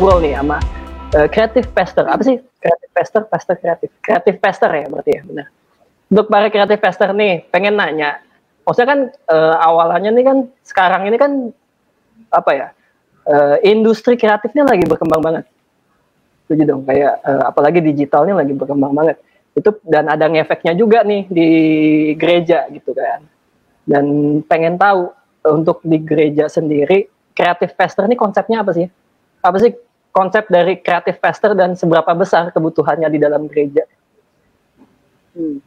ngobrol nih sama uh, creative pastor. Apa sih creative pastor? Pastor kreatif. Creative pastor ya berarti ya, benar. Untuk para creative pastor nih, pengen nanya. Maksudnya kan uh, awalannya nih kan sekarang ini kan apa ya? Uh, industri kreatifnya lagi berkembang banget. Setuju dong, kayak uh, apalagi digitalnya lagi berkembang banget. Itu dan ada ngefeknya juga nih di gereja gitu kan. Dan pengen tahu untuk di gereja sendiri creative pastor ini konsepnya apa sih? Apa sih konsep dari creative pastor dan seberapa besar kebutuhannya di dalam gereja? Hmm.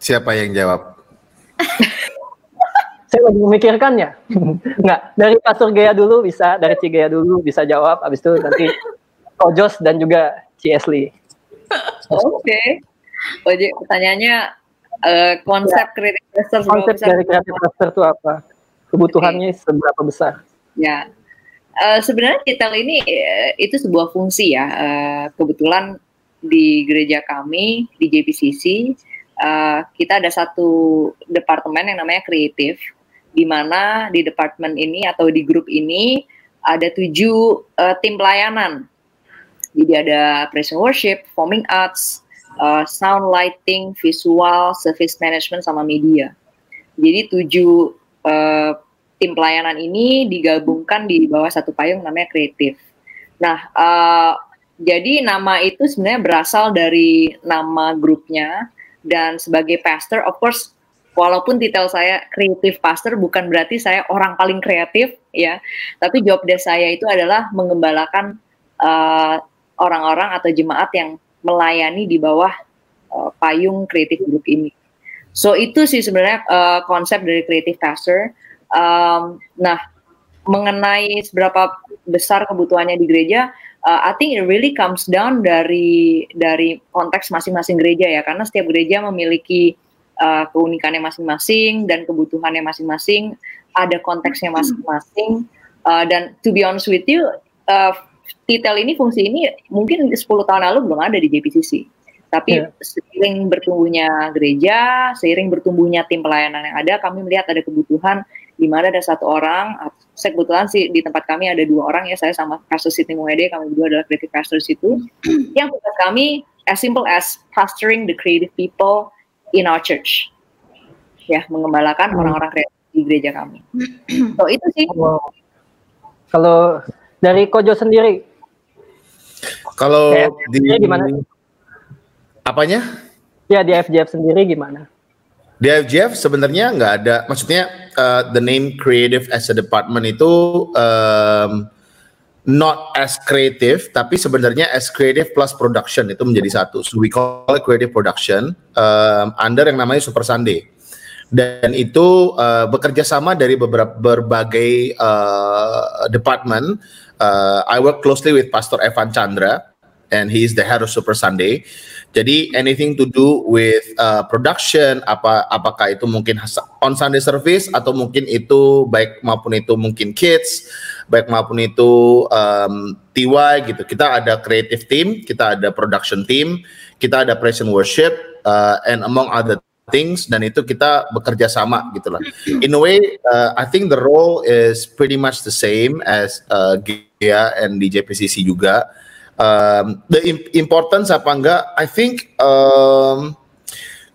Siapa yang jawab? Saya lagi memikirkannya. Enggak, dari Pastor Gaya dulu bisa, dari Ci Gaya dulu bisa jawab, habis itu nanti Kojos dan juga Ci Ashley. Oke. Okay. Oke, pertanyaannya uh, konsep ya. creative pastor konsep dari creative pastor itu apa? Kebutuhannya okay. seberapa besar? Ya, uh, sebenarnya detail ini uh, itu sebuah fungsi ya. Uh, kebetulan di gereja kami di JPCC uh, kita ada satu departemen yang namanya kreatif, di mana di departemen ini atau di grup ini ada tujuh uh, tim pelayanan. Jadi ada praise worship, performing arts, uh, sound lighting, visual, service management sama media. Jadi tujuh uh, tim pelayanan ini digabungkan di bawah satu payung namanya kreatif. Nah, uh, jadi nama itu sebenarnya berasal dari nama grupnya dan sebagai pastor, of course, walaupun titel saya kreatif pastor bukan berarti saya orang paling kreatif ya, tapi job desk saya itu adalah mengembalakan orang orang-orang atau jemaat yang melayani di bawah uh, payung kreatif group ini. So itu sih sebenarnya uh, konsep dari kreatif pastor Um, nah, mengenai seberapa besar kebutuhannya di gereja, uh, I think it really comes down dari dari konteks masing-masing gereja ya, karena setiap gereja memiliki uh, keunikannya masing-masing dan kebutuhannya masing-masing, ada konteksnya masing-masing. Uh, dan to be honest with you, uh, detail ini fungsi ini mungkin 10 tahun lalu belum ada di JPCC. Tapi yeah. seiring bertumbuhnya gereja, seiring bertumbuhnya tim pelayanan yang ada, kami melihat ada kebutuhan di mana ada satu orang, saya kebetulan sih di tempat kami ada dua orang ya, saya sama Pastor Siti Muhede, kami berdua adalah creative pastors itu, yang tugas kami as simple as pastoring the creative people in our church. Ya, mengembalakan hmm. orang-orang kreatif di gereja kami. So itu sih. Kalau, kalau dari Kojo sendiri, kalau di gimana? Apanya? Ya di FJF sendiri gimana? Di FGF sebenarnya nggak ada, maksudnya uh, the name creative as a department itu um, not as creative, tapi sebenarnya as creative plus production itu menjadi satu. So we call it creative production um, under yang namanya Super Sunday. Dan itu uh, bekerja sama dari beberapa berbagai uh, department. Uh, I work closely with Pastor Evan Chandra, and he is the head of Super Sunday. Jadi anything to do with uh, production apa apakah itu mungkin on Sunday service atau mungkin itu baik maupun itu mungkin kids baik maupun itu um, TY gitu. Kita ada creative team, kita ada production team, kita ada praise and worship uh, and among other things dan itu kita bekerja sama gitu lah. In a way, uh, I think the role is pretty much the same as uh, Gia and di JPCC juga um, the importance apa enggak? I think um,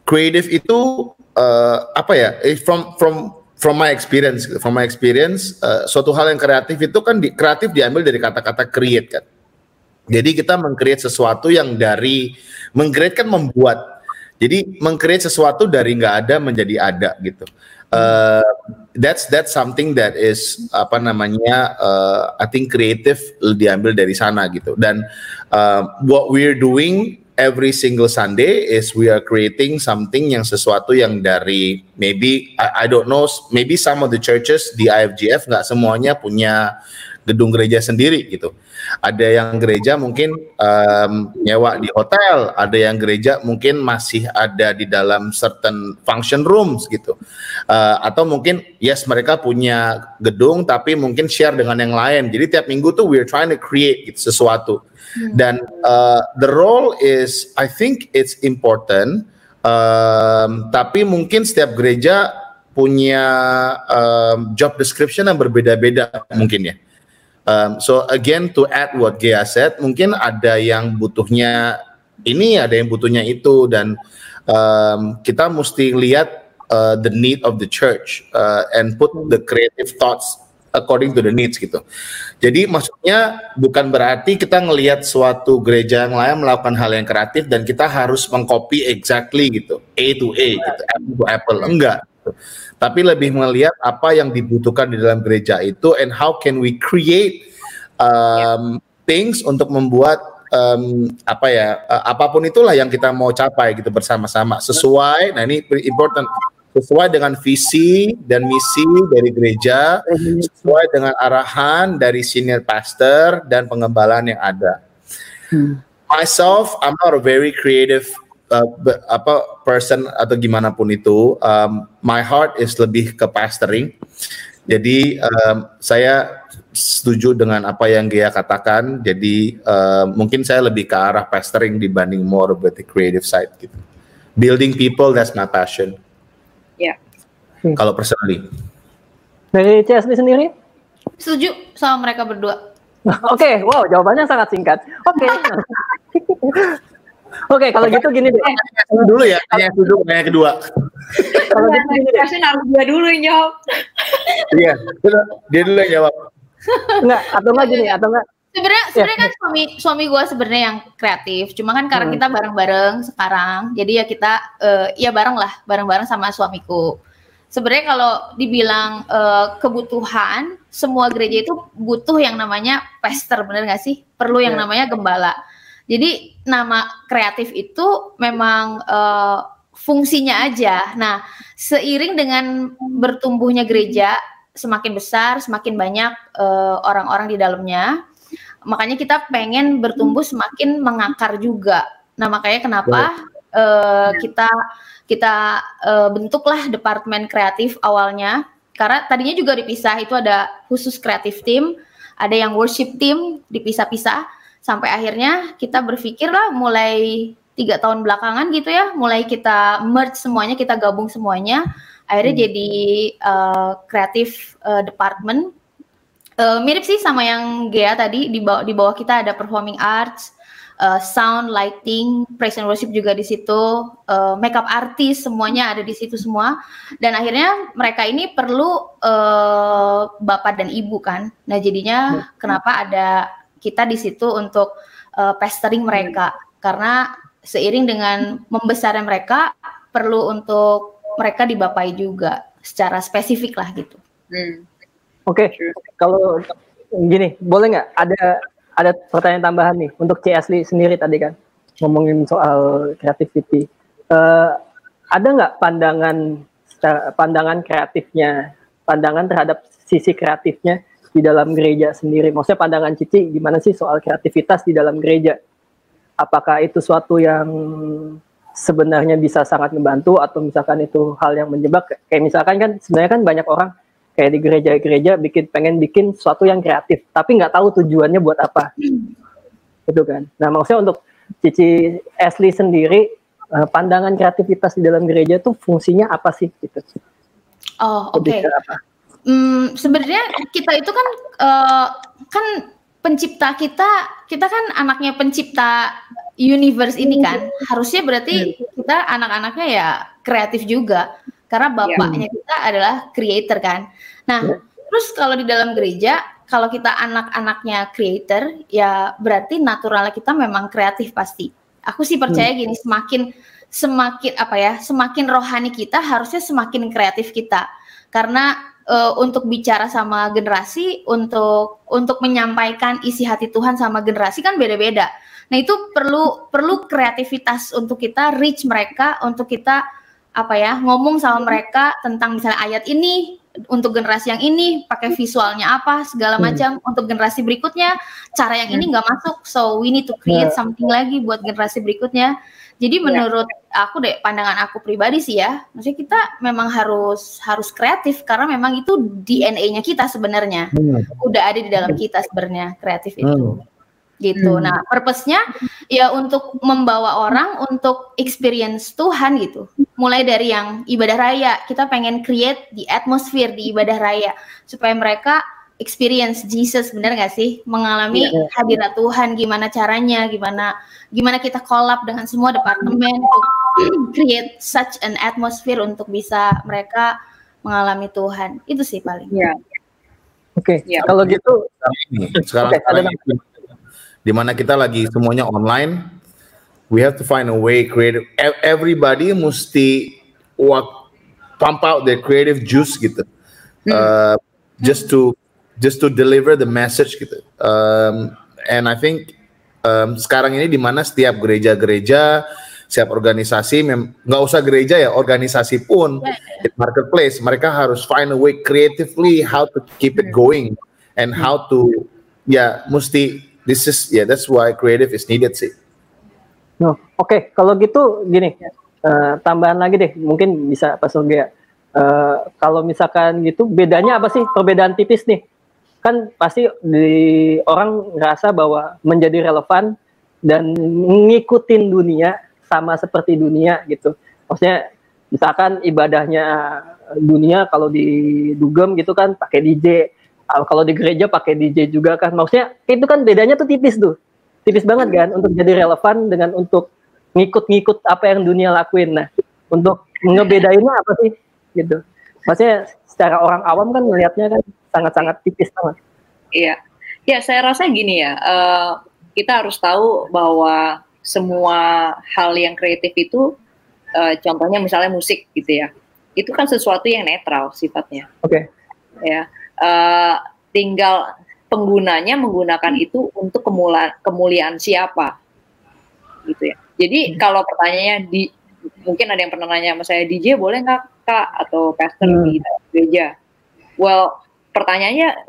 creative itu uh, apa ya? Eh, from from from my experience from my experience uh, suatu hal yang kreatif itu kan di, kreatif diambil dari kata-kata create kan. Jadi kita mengcreate sesuatu yang dari mengcreate kan membuat. Jadi mengcreate sesuatu dari nggak ada menjadi ada gitu uh, that's that's something that is apa namanya uh, I think creative diambil dari sana gitu. Dan uh, what we're doing every single Sunday is we are creating something yang sesuatu yang dari maybe I, I don't know maybe some of the churches di IFGF nggak semuanya punya gedung gereja sendiri gitu. Ada yang gereja mungkin um, nyewa di hotel, ada yang gereja mungkin masih ada di dalam certain function rooms gitu. Uh, atau mungkin yes mereka punya gedung tapi mungkin share dengan yang lain. Jadi tiap minggu tuh we're trying to create gitu, sesuatu. Hmm. Dan uh, the role is I think it's important. Um, tapi mungkin setiap gereja punya um, job description yang berbeda-beda mungkin ya Um, so again to add what Gea said, mungkin ada yang butuhnya ini, ada yang butuhnya itu, dan um, kita mesti lihat uh, the need of the church uh, and put the creative thoughts according to the needs gitu. Jadi maksudnya bukan berarti kita ngelihat suatu gereja yang lain melakukan hal yang kreatif dan kita harus mengcopy exactly gitu, A to A gitu, apple to apple enggak. Gitu tapi lebih melihat apa yang dibutuhkan di dalam gereja itu and how can we create um, things untuk membuat um, apa ya uh, apa pun itulah yang kita mau capai gitu bersama-sama sesuai nah ini important sesuai dengan visi dan misi dari gereja sesuai dengan arahan dari senior pastor dan pengembalaan yang ada. Hmm. Myself, I'm not a very creative uh, apa person atau gimana pun itu um, my heart is lebih ke pastoring jadi um, saya setuju dengan apa yang Gia katakan jadi uh, mungkin saya lebih ke arah pastoring dibanding more about the creative side gitu building people that's my passion ya yeah. kalau personally dari CSD sendiri setuju sama mereka berdua Oke, okay, wow, jawabannya sangat singkat. Oke. Okay. Oke, kalau gitu gini deh. Dulu ya, yang dulu, yang kedua. kalau gitu gini deh. harus dia dulu yang jawab. Iya, dia dulu yang jawab. Enggak, atau enggak gini, atau enggak sebenarnya ya. sebenarnya kan suami suami gue sebenarnya yang kreatif cuma kan karena hmm. kita bareng-bareng sekarang jadi ya kita uh, ya bareng lah bareng-bareng sama suamiku sebenarnya kalau dibilang uh, kebutuhan semua gereja itu butuh yang namanya pester bener gak sih perlu yang ya. namanya gembala jadi nama kreatif itu memang uh, fungsinya aja. Nah, seiring dengan bertumbuhnya gereja semakin besar, semakin banyak uh, orang-orang di dalamnya, makanya kita pengen bertumbuh semakin mengakar juga. Nah, makanya kenapa uh, kita kita uh, bentuklah departemen kreatif awalnya karena tadinya juga dipisah itu ada khusus kreatif team, ada yang worship team dipisah-pisah sampai akhirnya kita berpikir lah mulai tiga tahun belakangan gitu ya mulai kita merge semuanya kita gabung semuanya akhirnya hmm. jadi kreatif uh, uh, department uh, mirip sih sama yang Gea tadi di bawah di bawah kita ada performing arts uh, sound lighting praise and worship juga di situ uh, makeup artist semuanya ada di situ semua dan akhirnya mereka ini perlu uh, bapak dan ibu kan nah jadinya hmm. kenapa ada kita di situ untuk uh, pestering mereka karena seiring dengan membesarnya mereka perlu untuk mereka dibapai juga secara spesifik lah gitu. Hmm. Oke, okay. kalau gini boleh nggak ada ada pertanyaan tambahan nih untuk C Asli sendiri tadi kan ngomongin soal creativity. Uh, ada nggak pandangan pandangan kreatifnya, pandangan terhadap sisi kreatifnya di dalam gereja sendiri. Maksudnya pandangan Cici gimana sih soal kreativitas di dalam gereja? Apakah itu suatu yang sebenarnya bisa sangat membantu atau misalkan itu hal yang menjebak? Kayak misalkan kan sebenarnya kan banyak orang kayak di gereja-gereja bikin pengen bikin sesuatu yang kreatif, tapi nggak tahu tujuannya buat apa. Itu kan. Nah maksudnya untuk Cici Ashley sendiri eh, pandangan kreativitas di dalam gereja tuh fungsinya apa sih gitu? Oh oke. Okay hmm, sebenarnya kita itu kan uh, kan pencipta kita kita kan anaknya pencipta universe ini kan harusnya berarti iya. kita anak-anaknya ya kreatif juga karena iya. bapaknya kita adalah creator kan nah iya. terus kalau di dalam gereja kalau kita anak-anaknya creator ya berarti naturalnya kita memang kreatif pasti aku sih percaya hmm. gini semakin semakin apa ya semakin rohani kita harusnya semakin kreatif kita karena uh, untuk bicara sama generasi, untuk untuk menyampaikan isi hati Tuhan sama generasi kan beda-beda. Nah itu perlu perlu kreativitas untuk kita reach mereka, untuk kita apa ya ngomong sama mereka tentang misalnya ayat ini untuk generasi yang ini pakai visualnya apa segala hmm. macam hmm. untuk generasi berikutnya cara yang ini hmm. nggak masuk so we need to create yeah. something lagi buat generasi berikutnya jadi iya. menurut ya. Aku deh pandangan aku pribadi sih ya, maksudnya kita memang harus harus kreatif karena memang itu DNA-nya kita sebenarnya. Hmm. Udah ada di dalam kita sebenarnya kreatif itu. Hmm. Gitu. Hmm. Nah, purpose-nya ya untuk membawa orang untuk experience Tuhan gitu. Mulai dari yang ibadah raya, kita pengen create di atmosphere di ibadah raya supaya mereka experience Jesus benar gak sih? Mengalami Iya. hadirat Tuhan gimana caranya gimana gimana kita collab dengan semua departemen untuk create such an atmosphere untuk bisa mereka mengalami Tuhan. Itu sih paling. Ya, Oke, Iya. kalau gitu sekarang ini sekarang, di mana kita lagi semuanya online we have to find a way creative E- everybody mesti what pump out their creative juice gitu. Uh, just to just to deliver the message gitu. Um, and I think um, sekarang ini di mana setiap gereja-gereja setiap organisasi mem- nggak usah gereja ya organisasi pun di marketplace mereka harus find a way creatively how to keep it going and how to ya mesti this is ya that's why creative is needed sih. No, oke, kalau gitu gini, eh, tambahan lagi deh, mungkin bisa Pak Surya. Eh, kalau misalkan gitu, bedanya apa sih? Perbedaan tipis nih? Kan pasti di orang ngerasa bahwa menjadi relevan dan ngikutin dunia sama seperti dunia gitu. Maksudnya misalkan ibadahnya dunia kalau di dugem gitu kan pakai DJ, kalau di gereja pakai DJ juga kan. Maksudnya itu kan bedanya tuh tipis tuh tipis banget kan untuk jadi relevan dengan untuk ngikut-ngikut apa yang dunia lakuin. Nah, untuk ngebedainnya apa sih gitu. Maksudnya secara orang awam kan melihatnya kan sangat-sangat tipis banget. Iya, ya saya rasa gini ya, eh, kita harus tahu bahwa semua hal yang kreatif itu, eh, contohnya misalnya musik gitu ya, itu kan sesuatu yang netral sifatnya, Oke. ya. Eh, tinggal penggunanya menggunakan itu untuk kemula- kemuliaan siapa, gitu ya. Jadi kalau pertanyaannya di mungkin ada yang pernah nanya sama saya DJ boleh nggak kak atau pastor Hmm. di gereja? Well pertanyaannya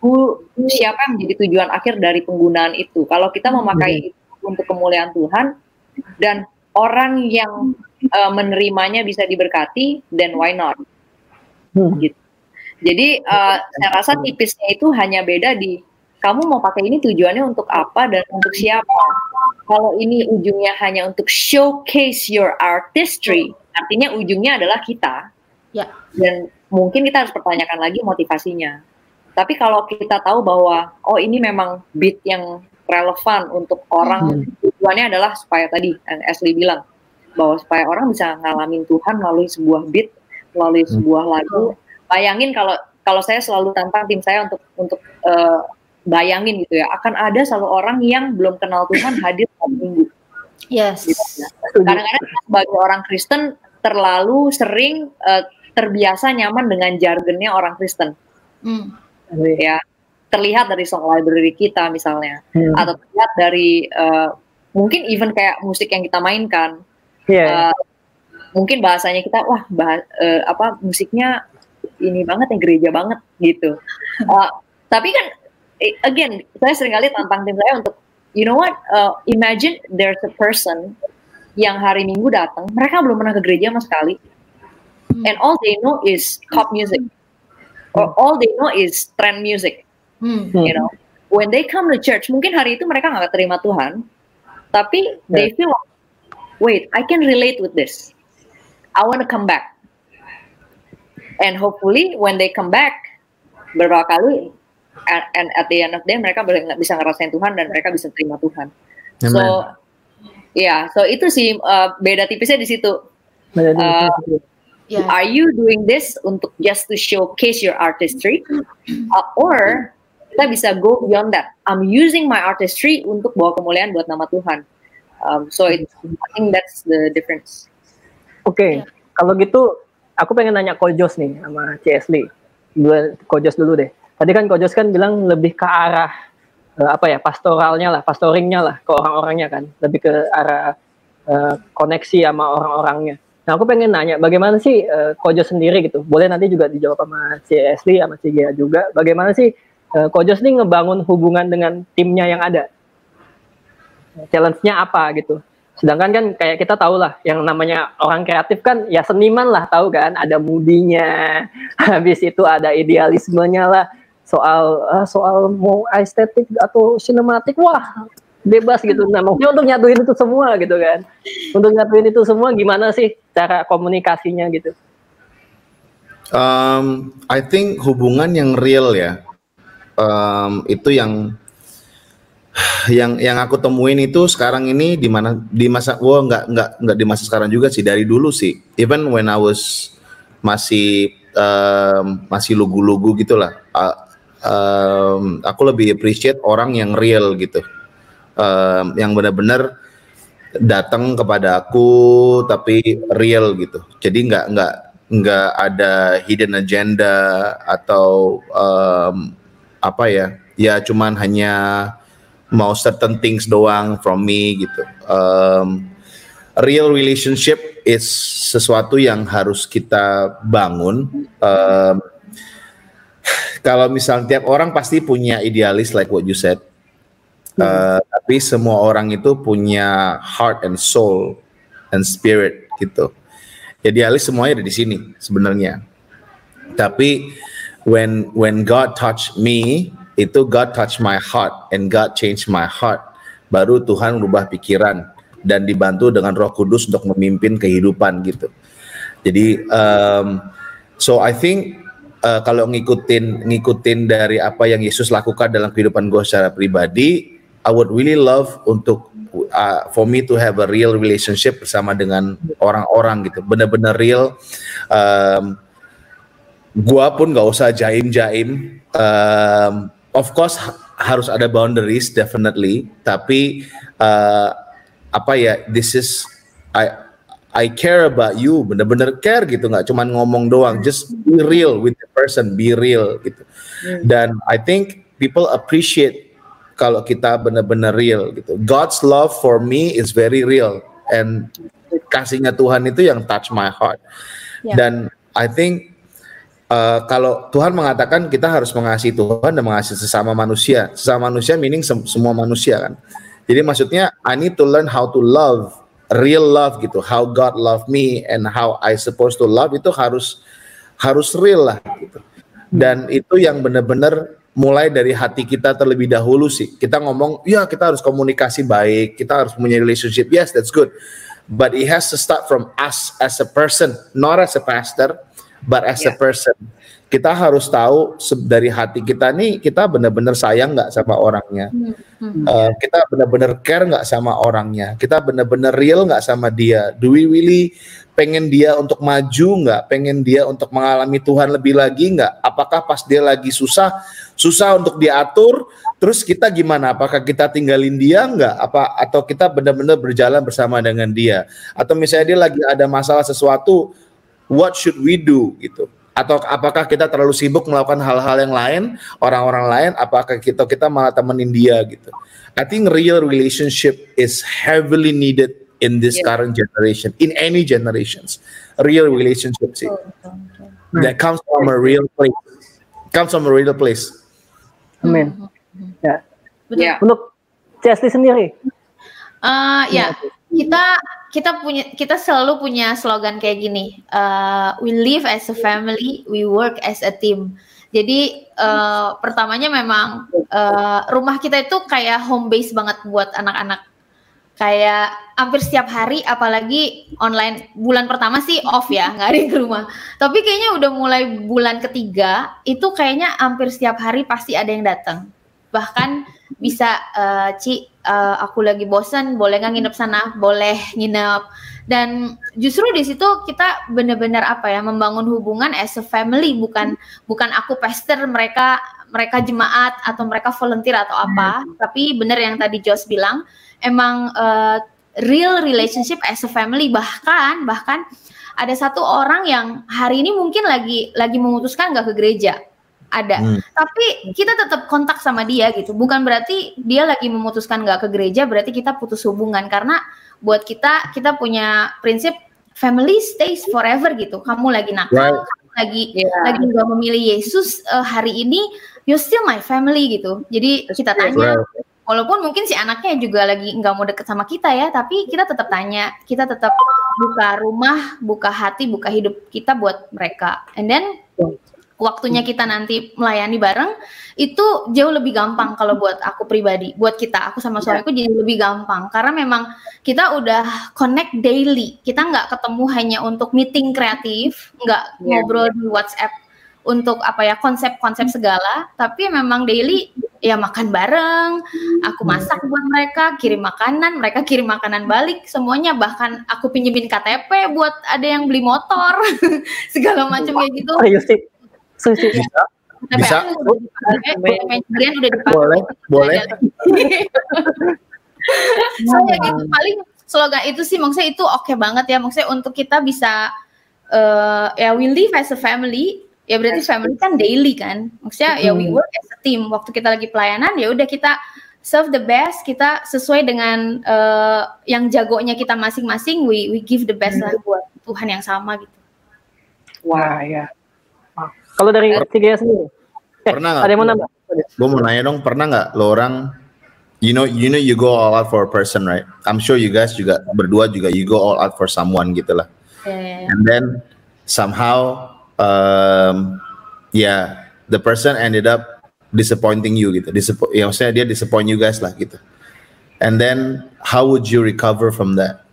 who- siapa yang menjadi tujuan akhir dari penggunaan itu? Kalau kita memakai itu untuk kemuliaan Tuhan dan orang yang uh, menerimanya bisa diberkati, then why not? Hmm. Gitu. Jadi uh, saya rasa tipisnya itu hanya beda di kamu mau pakai ini tujuannya untuk apa dan untuk siapa. Kalau ini ujungnya hanya untuk showcase your artistry, artinya ujungnya adalah kita. Ya. Dan mungkin kita harus pertanyakan lagi motivasinya. Tapi kalau kita tahu bahwa oh ini memang beat yang relevan untuk orang tujuannya adalah supaya tadi yang Ashley bilang bahwa supaya orang bisa ngalamin Tuhan melalui sebuah beat, melalui sebuah lagu. Bayangin kalau kalau saya selalu tantang tim saya untuk untuk eh, bayangin gitu ya, akan ada selalu orang yang belum kenal Tuhan hadir satu minggu. yes Gitu ya. Kadang-kadang sebagai orang Kristen terlalu sering eh, terbiasa nyaman dengan jargonnya orang Kristen. Hmm. ya. Terlihat dari song library kita misalnya. Hmm. atau terlihat dari eh, mungkin even kayak musik yang kita mainkan. Iya. Eh, mungkin bahasanya kita wah bah- eh, apa musiknya ini banget ya gereja banget gitu. Eh, tapi kan eh, again saya sering kali tantang tim saya untuk you know what? Eh, imagine there's a person yang hari minggu datang mereka belum pernah ke gereja sama sekali and all they know is pop music. Or all they know is trend music. Hmm. you know? When they come to church mungkin hari itu mereka nggak terima Tuhan tapi they feel like, wait I can relate with this. I want to come back. And hopefully when they come back beberapa kali and, and at the end of the day mereka bisa ngerasain Tuhan dan mereka bisa terima Tuhan. So ya so itu sih uh, beda tipisnya di situ. Benar, uh, Ya. Are you doing this untuk just to showcase your artistry, Uh, or kita bisa go beyond that? I'm using my artistry untuk bawa kemuliaan buat nama Tuhan. Um, so it, I think that's the difference. Oke, kalau gitu aku pengen nanya Kojos nih sama CS Lee. Dua Kojos dulu deh. Tadi kan Kojos kan bilang lebih ke arah eh, apa ya pastoralnya lah, pastoringnya lah ke orang-orangnya kan, lebih ke arah eh, koneksi sama orang-orangnya. Nah aku pengen nanya bagaimana sih eh, Kojos sendiri gitu. Boleh nanti juga dijawab sama CS Lee sama CGA juga. Bagaimana sih eh, Kojos nih ngebangun hubungan dengan timnya yang ada? Challenge-nya apa gitu? Sedangkan kan kayak kita tahu lah, yang namanya orang kreatif kan ya seniman lah tahu kan, ada mudinya, habis itu ada idealismenya lah, soal eh, soal mau estetik atau sinematik, wah bebas gitu. Nah maksudnya untuk nyatuin itu semua gitu kan, untuk nyatuin itu semua gimana sih cara komunikasinya gitu? Um, I think hubungan yang real ya, um, itu yang yang yang aku temuin itu sekarang ini di mana di masa wah nggak nggak nggak di masa sekarang juga sih dari dulu sih even when I was masih um, masih lugu-lugu gitulah uh, um, aku lebih appreciate orang yang real gitu um, yang benar-benar datang kepada aku tapi real gitu. Jadi nggak nggak nggak ada hidden agenda atau um, apa ya? Ya cuman hanya mau certain things doang from me gitu. Um, real relationship is sesuatu yang harus kita bangun. Um, kalau misalnya tiap orang pasti punya idealis like what you said Uh, tapi semua orang itu punya heart and soul and spirit gitu. Idealis semuanya ada di sini sebenarnya. Tapi when when God touch me, itu God touch my heart and God change my heart. Baru Tuhan merubah pikiran dan dibantu dengan Roh Kudus untuk memimpin kehidupan gitu. Jadi um, so I think uh, kalau ngikutin ngikutin dari apa yang Yesus lakukan dalam kehidupan gue secara pribadi, I would really love untuk uh, for me to have a real relationship bersama dengan orang-orang gitu, benar-benar real. Um, gua pun nggak usah jaim-jaim. Um, of course harus ada boundaries definitely, tapi uh, apa ya, this is I I care about you, benar-benar care gitu, nggak cuma ngomong doang, just be real with the person, be real gitu. Dan I think people appreciate kalau kita benar-benar real gitu. God's love for me is very real and kasihnya Tuhan itu yang touch my heart. Yeah. Dan I think uh, kalau Tuhan mengatakan kita harus mengasihi Tuhan dan mengasihi sesama manusia. Sesama manusia meaning sem semua manusia kan. Jadi maksudnya I need to learn how to love real love gitu. How God love me and how I supposed to love itu harus harus real lah gitu. Dan itu yang benar-benar mulai dari hati kita terlebih dahulu sih. Kita ngomong, ya kita harus komunikasi baik, kita harus punya relationship. Yes, that's good. But it has to start from us as a person, not as a pastor, but as yeah. a person. Kita harus tahu dari hati kita nih, kita benar-benar sayang nggak sama orangnya. Hmm. Uh, kita benar-benar care nggak sama orangnya. Kita benar-benar real nggak sama dia. Do we really pengen dia untuk maju nggak? Pengen dia untuk mengalami Tuhan lebih lagi nggak? Apakah pas dia lagi susah, susah untuk diatur. Terus kita gimana? Apakah kita tinggalin dia enggak apa atau kita benar-benar berjalan bersama dengan dia? Atau misalnya dia lagi ada masalah sesuatu what should we do gitu? Atau apakah kita terlalu sibuk melakukan hal-hal yang lain orang-orang lain? Apakah kita kita malah temenin dia gitu? I think real relationship is heavily needed in this yeah. current generation in any generations. Real relationship sih. That comes from a real place. Comes from a real place Amin. Hmm. Ya. Ya. Untuk Chesty sendiri. Uh, ya, kita kita punya kita selalu punya slogan kayak gini. Uh, we live as a family, we work as a team. Jadi uh, pertamanya memang uh, rumah kita itu kayak home base banget buat anak-anak kayak hampir setiap hari apalagi online. Bulan pertama sih off ya nggak ada ke rumah. Tapi kayaknya udah mulai bulan ketiga itu kayaknya hampir setiap hari pasti ada yang datang bahkan bisa uh, Ci uh, aku lagi bosan boleh nggak nginep sana? Boleh nginep. Dan justru di situ kita benar-benar apa ya membangun hubungan as a family bukan bukan aku pester mereka mereka jemaat atau mereka volunteer atau apa. Hmm. tapi benar yang tadi Jos bilang emang uh, real relationship as a family. Bahkan bahkan ada satu orang yang hari ini mungkin lagi lagi memutuskan nggak ke gereja. Ada. Hmm. tapi kita tetap kontak sama dia gitu. Bukan berarti dia lagi memutuskan nggak ke gereja berarti kita putus hubungan. Karena buat kita kita punya prinsip family stays forever gitu. Kamu lagi nakal right. kamu lagi yeah. lagi nggak memilih Yesus uh, hari ini you still my family gitu. Jadi kita tanya right walaupun mungkin si anaknya juga lagi nggak mau deket sama kita ya tapi kita tetap tanya kita tetap buka rumah buka hati buka hidup kita buat mereka. And then waktunya kita nanti melayani bareng itu jauh lebih gampang kalau buat aku pribadi buat kita aku sama suamiku jadi lebih gampang. Karena memang kita udah connect daily kita nggak ketemu hanya untuk meeting kreatif nggak yeah. ngobrol di WhatsApp untuk apa ya konsep-konsep segala tapi memang daily ya makan bareng. Aku masak buat mereka kirim makanan mereka kirim makanan balik semuanya. Bahkan aku pinjemin KTP buat ada yang beli motor. Segala macam kayak gitu. Iya sih. Susi. Bisa. Udah dipakai, Boleh, boleh. saya gitu. Paling slogan itu sih maksudnya itu oke banget ya. Maksudnya untuk kita bisa eh ya we live as a family ya berarti family kan daily kan maksudnya ya we work as a team waktu kita lagi pelayanan ya udah kita serve the best kita sesuai dengan eh, yang jagonya kita masing-masing we we give the best lah buat Tuhan yang sama gitu Wah, ya. Kalau dari tiga sendiri, eh, Pernah nggak? ada yang mau nambah? Gue mau nanya dong, pernah nggak lo orang, you know, you know, you go all out for a person, right? I'm sure you guys juga berdua juga you go all out for someone gitu lah. ya, ya, ya. And then somehow, um, yeah, the person ended up disappointing you gitu. Disappo ya maksudnya dia disappoint you guys lah gitu. And then how would you recover from that?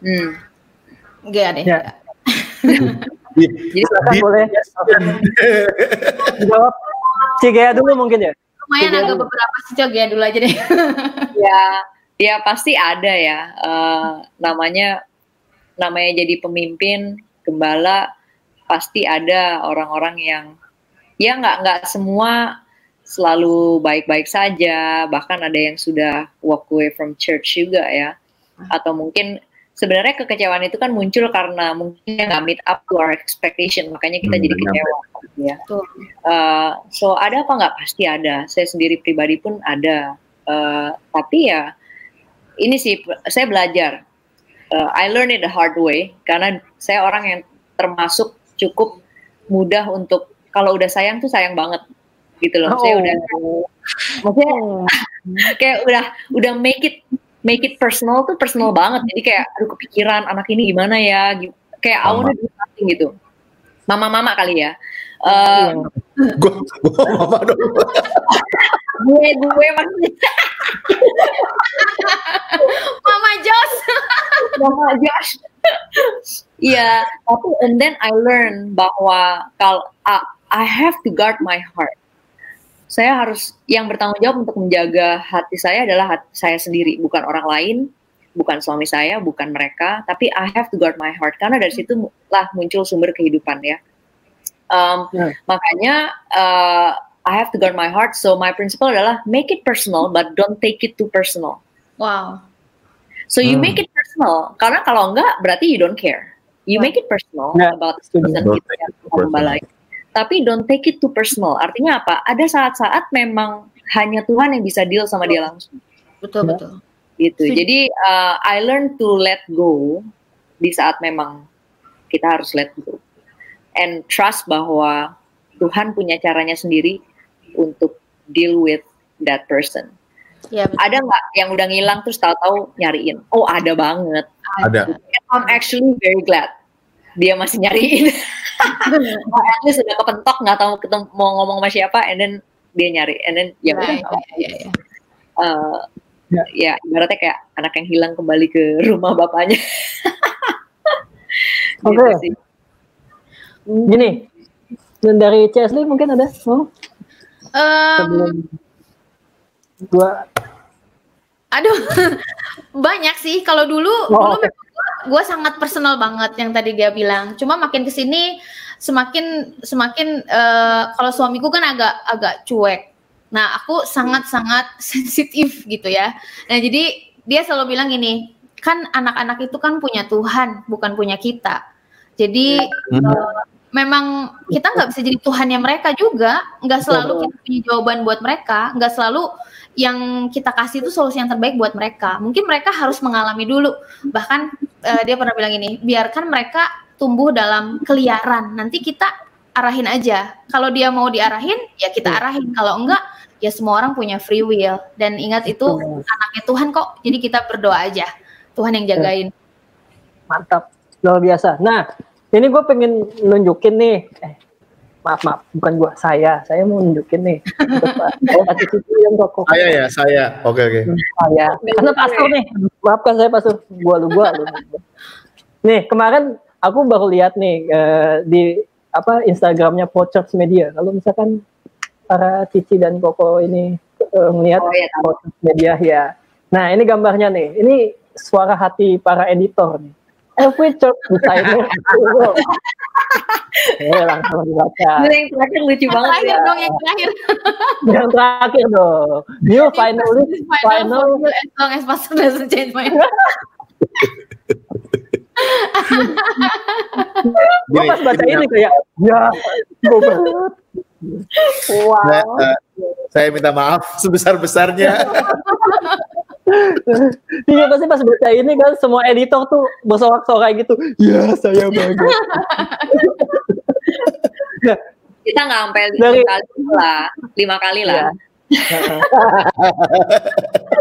Hmm. Enggak deh Ya. Deep, Silakan deep boleh jawab Cigea dulu mungkin ya. lumayan agak beberapa sih ya dulu aja deh ya ya pasti ada ya Eh, namanya namanya jadi pemimpin gembala pasti ada orang-orang yang ya nggak nggak semua selalu baik-baik saja bahkan ada yang sudah walk away from church juga ya atau mungkin sebenarnya kekecewaan itu kan muncul karena mungkin nggak meet up to our expectation makanya kita Hmm, jadi kecewa ya Tuh. Uh, so ada apa nggak pasti ada. Saya sendiri pribadi pun ada. Uh, tapi ya ini sih saya belajar. Uh, I learn it the hard way karena saya orang yang termasuk cukup mudah untuk kalau udah sayang tuh sayang banget gitu loh. Saya udah maksudnya kayak udah udah make it make it personal tuh personal banget. Jadi kayak aduh kepikiran anak ini gimana ya. Gi- Kayak I wanna do something gitu. Mama-mama kali ya. Uh, Gue, gue apa dong? gue gue maksudnya Mama Jos Mama Josh. Iya, tapi and then I learn bahwa kalau I, I have to guard my heart. Saya harus yang bertanggung jawab untuk menjaga hati saya adalah hati saya sendiri, bukan orang lain, bukan suami saya, bukan mereka, tapi I have to guard my heart karena dari situ lah muncul sumber kehidupan ya. Um, Ya. Makanya uh, I have to guard my heart. So my principle adalah make it personal, but don't take it too personal. wow So you Hmm. make it personal. Karena kalau enggak berarti you don't care. You make it personal Ya, about setuju. person take yang membalai. Tapi don't take it too personal. Artinya apa? Ada saat-saat memang hanya Tuhan yang bisa deal sama dia langsung. betul Ya. betul Gitu. Setuju. Jadi uh, I learn to let go di saat memang kita harus let go and trust bahwa Tuhan punya caranya sendiri untuk deal with that person. Ya betul Ada nggak yang udah ngilang terus tahu-tahu nyariin? Oh ada banget. Ada. I'm actually very glad dia masih nyariin. oh, at least udah kepentok nggak tahu ketemu mau ngomong sama siapa, and then dia nyari, and then ya udah. Right, ya, ya, ya. eh, Ya. ya ibaratnya kayak anak yang hilang kembali ke rumah bapaknya. Gitu Oke. sih. Gini, dan dari Chesley mungkin ada? Oh, sebelum gua aduh banyak sih. Kalau dulu Oh, dulu oke. gue sangat personal banget yang tadi dia bilang. Cuma makin ke sini semakin semakin eh, kalau suamiku kan agak agak cuek. Nah aku sangat sangat sensitif gitu ya. Nah jadi dia selalu bilang gini kan anak-anak itu kan punya Tuhan bukan punya kita. Jadi Hmm. eh, memang kita nggak bisa jadi Tuhannya mereka juga. Nggak selalu kita punya jawaban buat mereka. Nggak selalu yang kita kasih itu solusi yang terbaik buat mereka. Mungkin mereka harus mengalami dulu. Bahkan eh, dia pernah bilang ini biarkan mereka tumbuh dalam keliaran. Nanti kita arahin aja. Kalau dia mau diarahin ya kita arahin. Kalau enggak ya semua orang punya free will. Dan ingat itu Betul. anaknya Tuhan kok. Jadi kita berdoa aja. Tuhan yang jagain. Mantap. Luar biasa. Nah, ini gue pengen nunjukin nih. Eh, maaf maaf, bukan gua, saya. Saya mau nunjukin nih. Saya kasih cucu yang rokok. Saya ya, saya. Oke oke. Saya. Karena pastor nih. Maafkan saya pastor. Gua lu gua lu. Nih kemarin aku baru lihat nih eh, di apa Instagramnya Pochers Media. Kalau misalkan para Cici dan Koko ini uh, melihat Oh, iya, Media ya. Nah ini gambarnya nih. Ini suara hati para editor nih. Every church designer. eh langsung dibaca. Yang terakhir lucu Yang banget terakhir ya. dong, yang terakhir. Yang terakhir dong. New finalist, Final, final final as long as pastor doesn't change my mind. gue pas baca ini kayak ya gue banget wow Saya, eh, saya minta maaf sebesar-besarnya. iya pasti pas baca ini kan semua editor tuh bersorak-sorai gitu ya saya banget Kita nggak sampai lima Dari- kali lah, lima kali lah. Iya.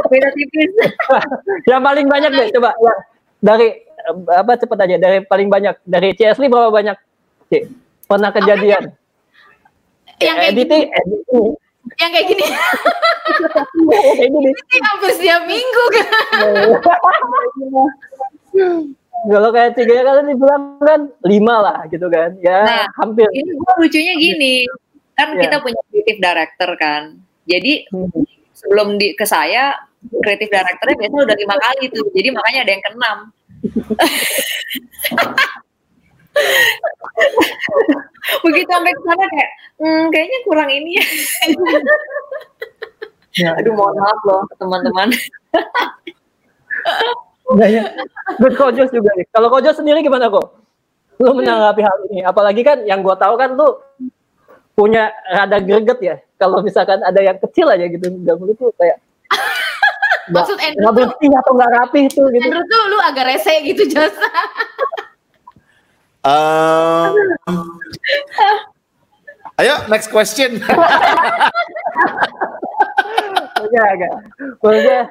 Beda tipis. yang paling banyak deh coba ya, dari apa cepet aja dari paling banyak dari CSL berapa banyak C pernah kejadian yang kayak gini, editing editing yang kayak gini, ini hampir setiap minggu kan. kalau kayak tiga kan dibilang kan lima lah gitu kan ya Nah, hampir Ini gua lucunya gini, kan Iya. kita punya creative director kan. Jadi Hmm. sebelum di ke saya creative directornya biasanya udah lima kali tuh. Jadi makanya ada yang keenam. Begitu sampai ke sana kayak, hmm, kayaknya kurang ini ya. Ya. Aduh mohon maaf loh teman-teman. Nah, ya. Good Kojos juga nih. Kalau Kojos sendiri gimana kok? Lu menanggapi hal ini? Apalagi kan yang gue tahu kan lu punya rada greget ya. Kalau misalkan ada yang kecil aja gitu, gambar tuh kayak nggak Maksud Andrew tuh, atau nggak rapi tuh gitu. Andrew tuh lu agak rese gitu jasa. Um, ayo next question. Agak, agak. Maksudnya,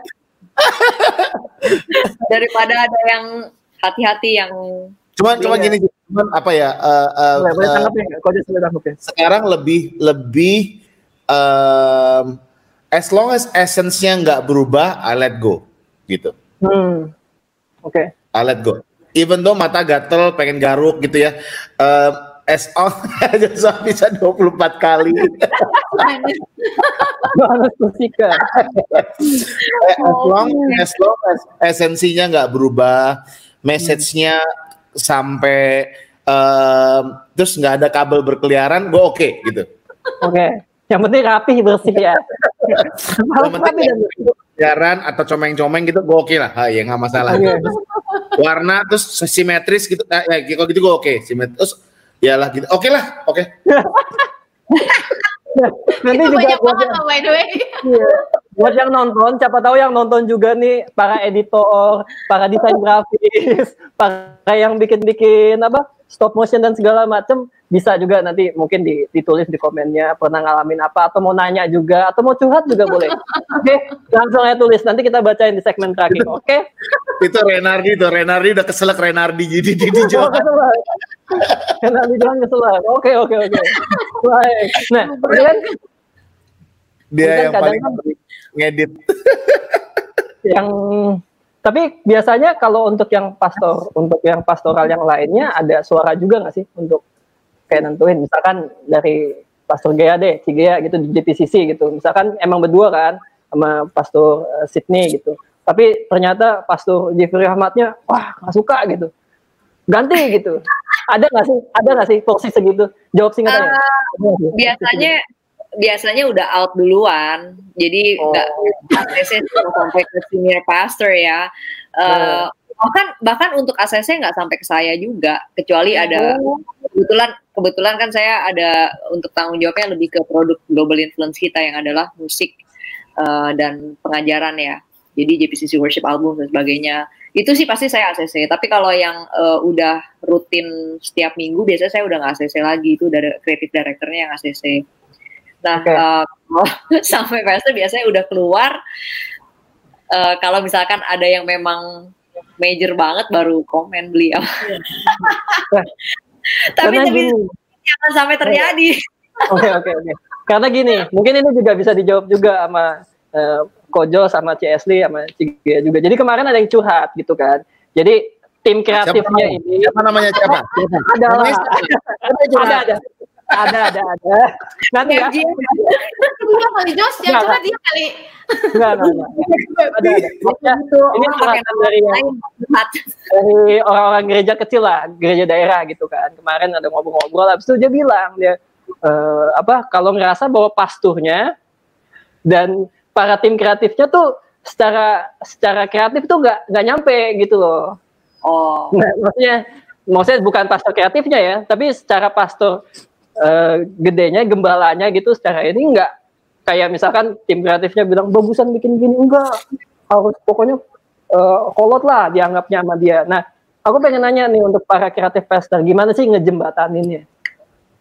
Daripada ada yang hati-hati yang Cuman cuma Iya. gini, cuman apa ya? boleh, boleh tanggapin nggak? Kojos boleh tanggapin. sekarang lebih lebih um, as long as essence-nya nggak berubah, I let go gitu. Hmm. Oke. I let go. Even though mata gatel, pengen garuk gitu ya. Um, as on aja bisa 24 kali. Eh, as long as long as esensinya nggak berubah, message-nya sampai um, terus nggak ada kabel berkeliaran, gue oke gitu. Oke. Yang penting rapi bersih ya. Yang penting berkeliaran atau comeng-comeng gitu, gue oke lah. Ha, ya nggak masalah. Terus warna terus simetris gitu, nah, ya kalau gitu gue oke. Simetris, terus ya lah gitu. Oke lah, oke. Nanti itu juga banyak buat banget loh by the way. Iya. Buat yang nonton, siapa tahu yang nonton juga nih para editor, para desain grafis, para yang bikin-bikin apa stop motion dan segala macam bisa juga nanti mungkin di- ditulis di komennya pernah ngalamin apa atau mau nanya juga atau mau curhat juga boleh. Oke, langsung aja tulis nanti kita bacain di segmen terakhir. Oke. Itu Renardi tuh, Renardi udah keselak Renardi jadi di, di Oh, Jawa. keselak. Oke, oke, oke. Baik. Nah, kemudian Dia yang paling kan- ngedit. yang tapi biasanya kalau untuk yang pastor untuk yang pastoral yang lainnya ada suara juga nggak sih untuk kayak nentuin misalkan dari pastor Gea deh Cigea gitu di JPCC gitu misalkan emang berdua kan sama pastor eh, Sydney gitu tapi ternyata pastor Jeffrey Ahmadnya wah nggak suka gitu ganti gitu ada nggak sih ada nggak sih porsi segitu jawab singkat aja Ada nggak sih? biasanya biasanya udah out duluan jadi Oh. nggak ACC cuma sampai ke senior pastor ya Hmm. Eh, bahkan bahkan untuk ACC nggak sampai ke saya juga kecuali ada Oh. Kebetulan kebetulan kan saya ada untuk tanggung jawabnya lebih ke produk global influence kita yang adalah musik eh, dan pengajaran ya. Jadi JPCC worship album dan sebagainya. Itu sih pasti saya ACC tapi kalau yang eh, udah rutin setiap minggu biasanya saya udah nggak ACC lagi. Itu udah creative directornya yang ACC nah Oke. eh, kalau sampai pastor biasanya udah keluar eh, kalau misalkan ada yang memang major banget baru komen beliau tapi karena tapi gini jangan sampai terjadi Oke oke oke. Karena gini, mungkin ini juga bisa dijawab juga sama eh, Kojo sama CSL sama Cigia juga. Jadi kemarin ada yang curhat gitu kan. Jadi tim kreatifnya siapa, ini siapa namanya siapa? siapa? ada ada ada ada ada ada. Nanti ya. Iya kali Jos, yang Nggak, curhat dia kali. enggak enggak enggak. ada ada. Maksudnya, itu ini curhatan nama dari dari orang-orang gereja kecil lah, gereja daerah gitu kan. Kemarin ada ngobrol-ngobrol, habis itu dia bilang dia eh, apa kalau ngerasa bahwa pasturnya dan para tim kreatifnya tuh secara secara kreatif tuh nggak nggak nyampe gitu loh. oh. Nah, maksudnya maksudnya bukan pastor kreatifnya ya, tapi secara pastor eh, gedenya, gembalanya gitu secara ini nggak kayak misalkan tim kreatifnya bilang bagusan bikin gini enggak harus pokoknya eh, kolot lah dianggapnya sama dia. Nah, aku pengen nanya nih untuk para kreatif pastor, gimana sih ngejembataninnya?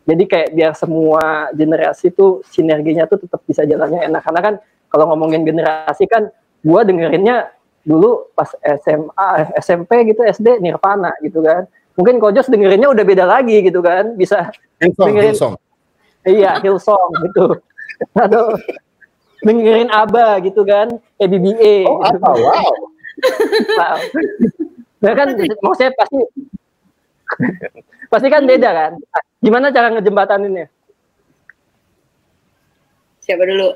Jadi kayak biar semua generasi tuh sinerginya tuh tetap bisa jalannya enak. Karena kan kalau ngomongin generasi kan, gua dengerinnya dulu pas SMA, SMP gitu, SD Nirvana gitu kan. Mungkin Kojos dengerinnya udah beda lagi gitu kan, bisa Hillsong, dengerin- Hillsong. iya Hillsong gitu. Atau dengerin ABBA gitu kan, EBBA. Oh, gitu. apa? Wow. Wow. Nah kan maksudnya pasti pasti kan beda kan. Gimana cara ngejembataninnya? siapa dulu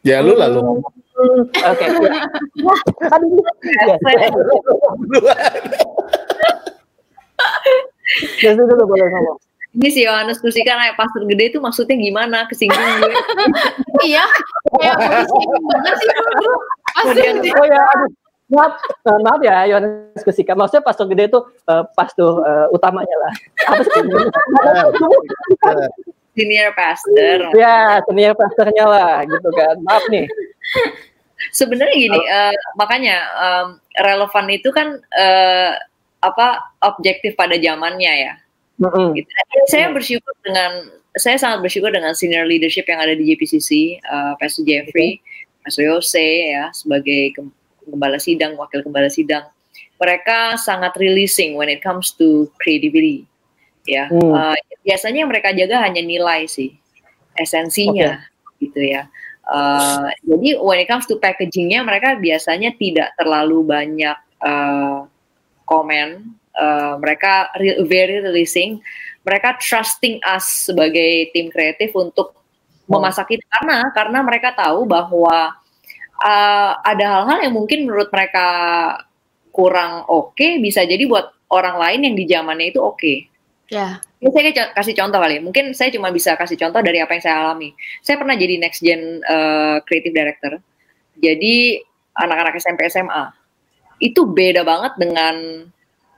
Ya lu lalu ngomong Hmm, Oke. ya. Ya. Ya, sudah dulu boleh ngomong. ini si Yohanes Kusika naik pastor gede itu maksudnya gimana kesinggung gue Iya, kayak mau disinggung banget sih dulu. Oh ya, aduh. Maaf, eh, maaf ya Yohanes Kusika. Maksudnya pastor gede itu eh, pastor eh, utamanya lah. Apa sih? senior pastor ya, senior pastornya lah gitu kan. Maaf nih. sebenarnya gini eh, makanya em, relevan itu kan eh, apa objektif pada zamannya ya. Mm-mm. gitu. saya bersyukur dengan saya sangat bersyukur dengan senior leadership yang ada di JPCC eh, Pastor Jeffrey Pastor Yose ya sebagai gem- gembala sidang wakil gembala sidang. Mereka sangat releasing when it comes to creativity ya. Hmm. Eh, biasanya yang mereka jaga hanya nilai sih esensinya gitu ya. Eh, jadi when it comes to packagingnya mereka biasanya tidak terlalu banyak eh, komen Eh, mereka re- very releasing mereka trusting us sebagai tim kreatif untuk memasak itu karena karena mereka tahu bahwa uh, ada hal-hal yang mungkin menurut mereka kurang oke bisa jadi buat orang lain yang di zamannya itu oke. Ya, Ini saya kasih contoh kali. Mungkin saya cuma bisa kasih contoh dari apa yang saya alami. Saya pernah jadi next gen uh, creative director. Jadi anak-anak SMP SMA itu beda banget dengan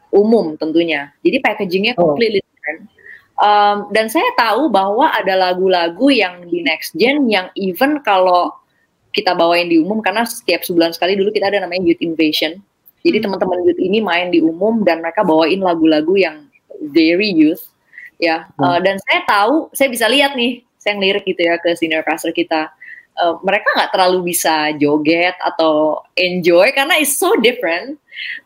umum tentunya. Jadi packagingnya Oh. completely different. Um, dan saya tahu bahwa ada lagu-lagu yang di next gen yang even kalau kita bawain di umum karena setiap sebulan sekali dulu kita ada namanya youth invasion. Jadi Hmm. teman-teman youth ini main di umum dan mereka bawain lagu-lagu yang very youth ya. Uh, dan saya tahu, saya bisa lihat nih, saya ngelirik gitu ya ke senior pastor kita. Uh, mereka nggak terlalu bisa joget atau enjoy karena it's so different.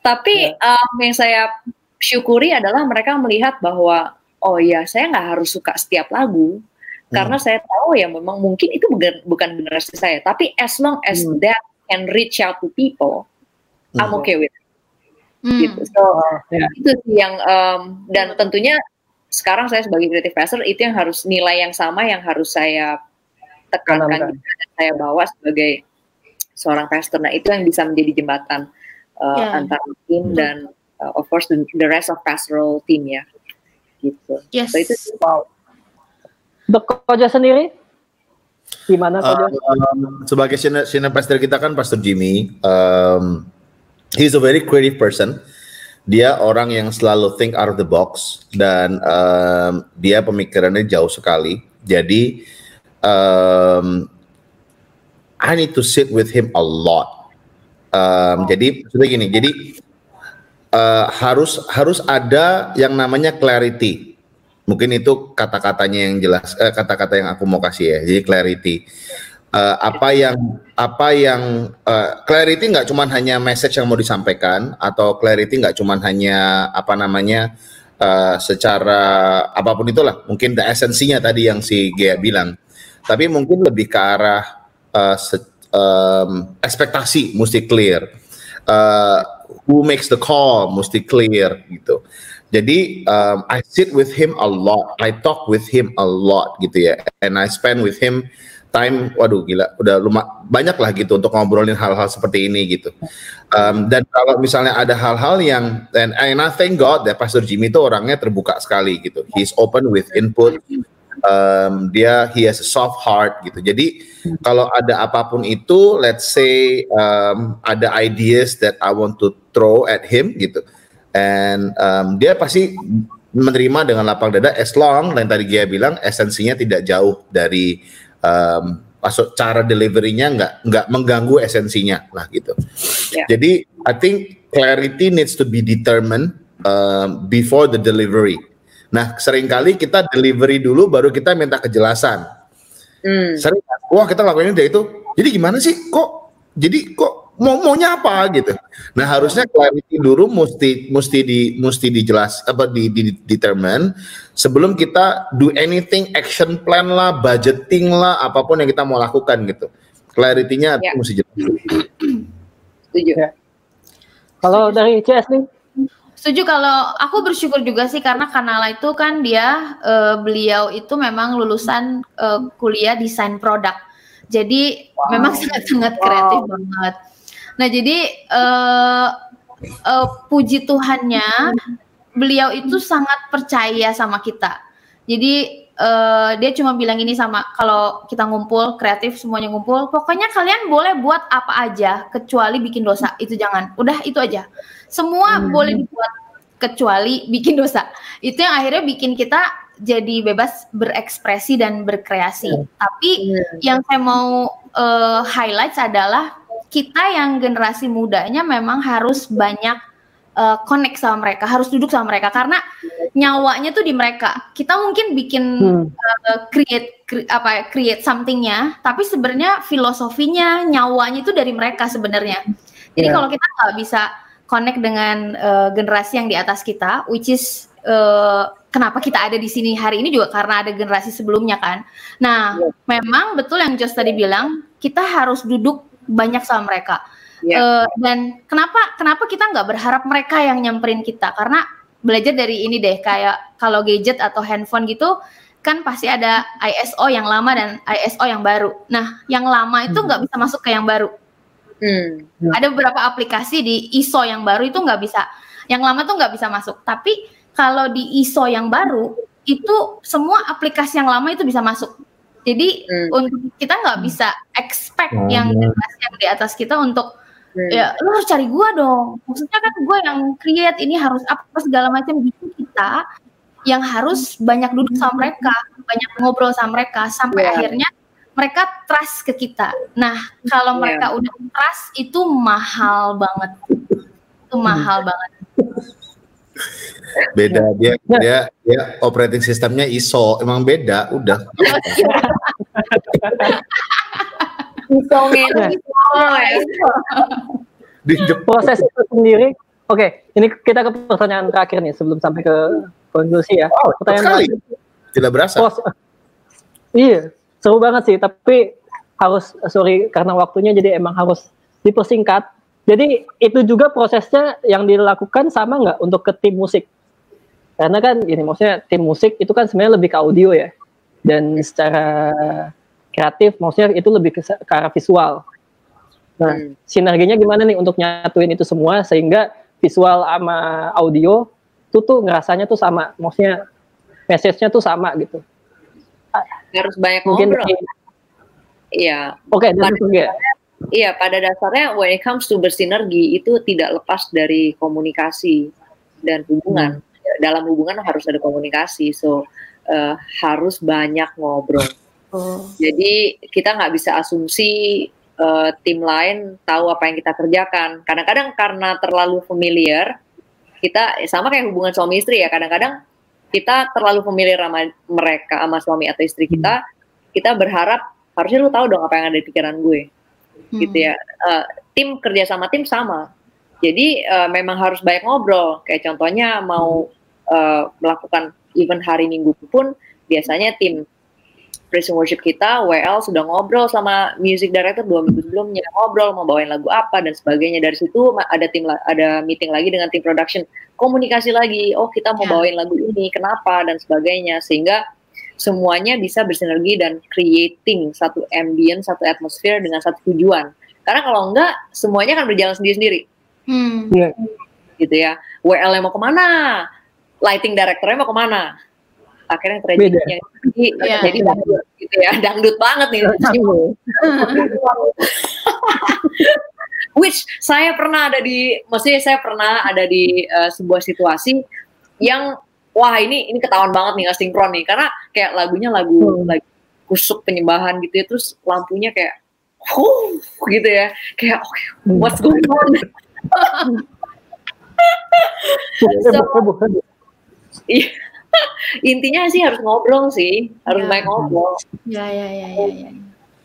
Tapi um, yang saya syukuri adalah mereka melihat bahwa oh ya saya nggak harus suka setiap lagu karena saya tahu ya memang mungkin itu bukan bukan generasi saya. Tapi as long as Hmm. that can reach out to people, I'm Hmm. okay with it. Hmm. Gitu. So ya. itu sih yang um, dan tentunya sekarang saya sebagai creative pastor itu yang harus nilai yang sama yang harus saya tekankan juga dan saya bawa sebagai seorang pastor. Nah itu yang bisa menjadi jembatan uh, Ya. antara tim dan uh, of course the, the rest of pastoral team ya. Gitu. Yes. So itu Wow. Koja sendiri, gimana Koja? Um, sebagai senior, senior pastor kita kan Pastor Jimmy, um, he's a very creative person. Dia orang yang selalu think out of the box dan um, dia pemikirannya jauh sekali. Jadi um, I need to sit with him a lot. Um, Jadi maksudnya gini, jadi uh, harus harus ada yang namanya clarity. Mungkin itu kata-katanya yang jelas, eh, kata-kata yang aku mau kasih ya. Jadi clarity. Eh, apa yang apa yang eh, clarity nggak cuma hanya message yang mau disampaikan atau clarity nggak cuma hanya apa namanya eh, secara apa pun itulah. Mungkin the esensinya tadi yang si Gea bilang. Tapi mungkin lebih ke arah eh, se- em, ekspektasi mesti clear. Eh, who makes the call mesti clear gitu. Jadi um, I sit with him a lot, I talk with him a lot gitu ya, and I spend with him time, waduh gila, udah lumah banyak lah gitu untuk ngobrolin hal-hal seperti ini gitu. Um, dan kalau misalnya ada hal-hal yang, and, and I thank God that Pastor Jimmy itu orangnya terbuka sekali gitu, he's open with input, um, dia he has a soft heart gitu. Jadi kalau ada apa pun itu, let's say um, ada ideas that I want to throw at him gitu and um, dia pasti menerima dengan lapang dada as long dan tadi dia bilang esensinya tidak jauh dari um, masuk cara deliverynya nggak nggak mengganggu esensinya lah gitu. Yeah. Jadi I think clarity needs to be determined um, before the delivery. Nah sering kali kita delivery dulu baru kita minta kejelasan. Mm. Sering, wah kita lakuin ini itu. Jadi gimana sih kok? Jadi kok mau maunya apa gitu. Nah harusnya clarity dulu mesti mesti di mesti dijelas apa di, di determine sebelum kita do anything action plan lah budgeting lah apa pun yang kita mau lakukan gitu. Clarity-nya ya. mesti jelas. Setuju. Ya. Kalau dari CS nih? Setuju kalau aku bersyukur juga sih karena Kanala itu kan dia uh, beliau itu memang lulusan uh, kuliah desain produk. Jadi wow. memang sangat-sangat kreatif wow. banget. Nah jadi uh, uh, puji Tuhannya beliau itu sangat percaya sama kita. Jadi uh, dia cuma bilang ini sama kalau kita ngumpul kreatif semuanya ngumpul, pokoknya kalian boleh buat apa aja kecuali bikin dosa itu jangan. Udah itu aja. Semua hmm. boleh dibuat kecuali bikin dosa. Itu yang akhirnya bikin kita jadi bebas berekspresi dan berkreasi. Hmm. Tapi hmm. yang saya mau uh, highlight adalah kita yang generasi mudanya memang harus banyak uh, connect sama mereka, harus duduk sama mereka karena nyawanya tuh di mereka. Kita mungkin bikin hmm. uh, create cre apa ya, create somethingnya, tapi sebenarnya filosofinya, nyawanya itu dari mereka sebenarnya. Jadi yeah. kalau kita nggak bisa connect dengan uh, generasi yang di atas kita, which is uh, kenapa kita ada di sini hari ini juga karena ada generasi sebelumnya kan. Nah, yeah. memang betul yang Jos tadi bilang, kita harus duduk banyak sama mereka. Yeah. Ya. Uh, dan kenapa kenapa kita nggak berharap mereka yang nyamperin kita? Karena belajar dari ini deh, kayak kalau gadget atau handphone gitu kan pasti ada ISO yang lama dan ISO yang baru. Nah, yang lama itu nggak hmm. bisa masuk ke yang baru. Hmm. Ada beberapa aplikasi di ISO yang baru itu nggak bisa, yang lama tuh nggak bisa masuk. Tapi kalau di ISO yang baru itu semua aplikasi yang lama itu bisa masuk. Jadi hmm. untuk kita nggak bisa expect hmm. yang yang di atas kita untuk hmm. ya lu harus cari gua dong. Maksudnya kan gua yang create ini harus apa segala macam gitu kita yang harus banyak duduk sama mereka, banyak ngobrol sama mereka sampai yeah. akhirnya mereka trust ke kita. Nah, kalau yeah. mereka udah trust itu mahal banget. Itu mahal hmm. banget beda dia ya. dia dia operating sistemnya ISO emang beda udah ISO di proses itu sendiri oke okay, ini kita ke pertanyaan terakhir nih sebelum sampai ke konklusi ya oh, pertanyaan sekali. tidak berasa Pros iya seru banget sih tapi harus sorry karena waktunya jadi emang harus dipersingkat jadi itu juga prosesnya yang dilakukan sama nggak untuk ke tim musik? Karena kan ini maksudnya tim musik itu kan sebenarnya lebih ke audio ya. Dan secara kreatif maksudnya itu lebih ke, ke arah visual. Nah, hmm. sinerginya gimana nih untuk nyatuin itu semua sehingga visual sama audio itu tuh ngerasanya tuh sama, maksudnya message-nya tuh sama gitu. Harus banyak Mungkin ngobrol. Iya. Oke, okay, Iya, pada dasarnya when it comes to bersinergi itu tidak lepas dari komunikasi dan hubungan. Hmm. Dalam hubungan harus ada komunikasi, so uh, harus banyak ngobrol. Oh. Jadi kita nggak bisa asumsi uh, tim lain tahu apa yang kita kerjakan. Kadang-kadang karena terlalu familiar, kita sama kayak hubungan suami istri ya. Kadang-kadang kita terlalu familiar sama mereka, sama suami atau istri kita. Hmm. Kita berharap harusnya lu tahu dong apa yang ada di pikiran gue hmm. gitu ya. Uh, tim kerja sama tim sama. Jadi uh, memang harus banyak ngobrol. Kayak contohnya mau uh, melakukan event hari Minggu pun biasanya tim praise and worship kita, WL sudah ngobrol sama music director dua minggu sebelumnya, ngobrol mau bawain lagu apa dan sebagainya. Dari situ ada tim ada meeting lagi dengan tim production, komunikasi lagi. Oh kita mau ya. bawain lagu ini, kenapa dan sebagainya. Sehingga semuanya bisa bersinergi dan creating satu ambience, satu atmosfer dengan satu tujuan. Karena kalau enggak, semuanya akan berjalan sendiri-sendiri. Hmm. Yeah. Gitu ya. WL yang mau ke mana? Lighting directornya mau ke mana? Akhirnya tragedinya jadi, yeah. jadi dangdut gitu ya, dangdut banget nih. Which saya pernah ada di, maksudnya saya pernah ada di uh, sebuah situasi yang wah ini ini ketahuan banget nih nggak sinkron nih karena kayak lagunya lagu hmm. lagu kusuk penyembahan gitu ya terus lampunya kayak huh gitu ya kayak okay, what's going on so, iya. Intinya sih harus ngobrol sih harus ya. ngobrol ya ya ya ya, ya.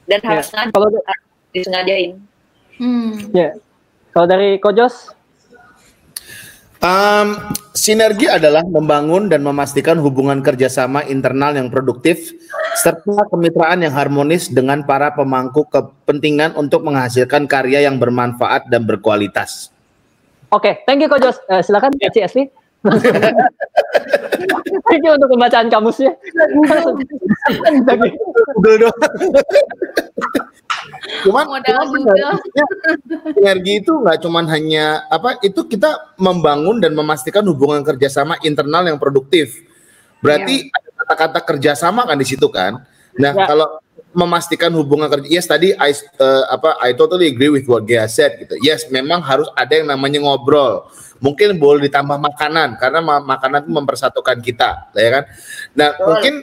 dan ya. harus kalau disengajain hmm. ya kalau dari Kojos Um, sinergi adalah membangun dan memastikan hubungan kerjasama internal yang produktif serta kemitraan yang harmonis dengan para pemangku kepentingan untuk menghasilkan karya yang bermanfaat dan berkualitas. Oke, okay, thank you Kojos. Uh, silakan CSV. thank you untuk pembacaan kamusnya. Google cuman, cuman sinergi itu nggak cuman hanya apa itu kita membangun dan memastikan hubungan kerjasama internal yang produktif berarti yeah. ada kata-kata kerjasama kan di situ kan nah yeah. kalau memastikan hubungan kerja yes tadi I uh, apa I totally agree with what Gia said gitu yes memang harus ada yang namanya ngobrol mungkin boleh ditambah makanan karena makanan itu mempersatukan kita ya kan nah Betul. mungkin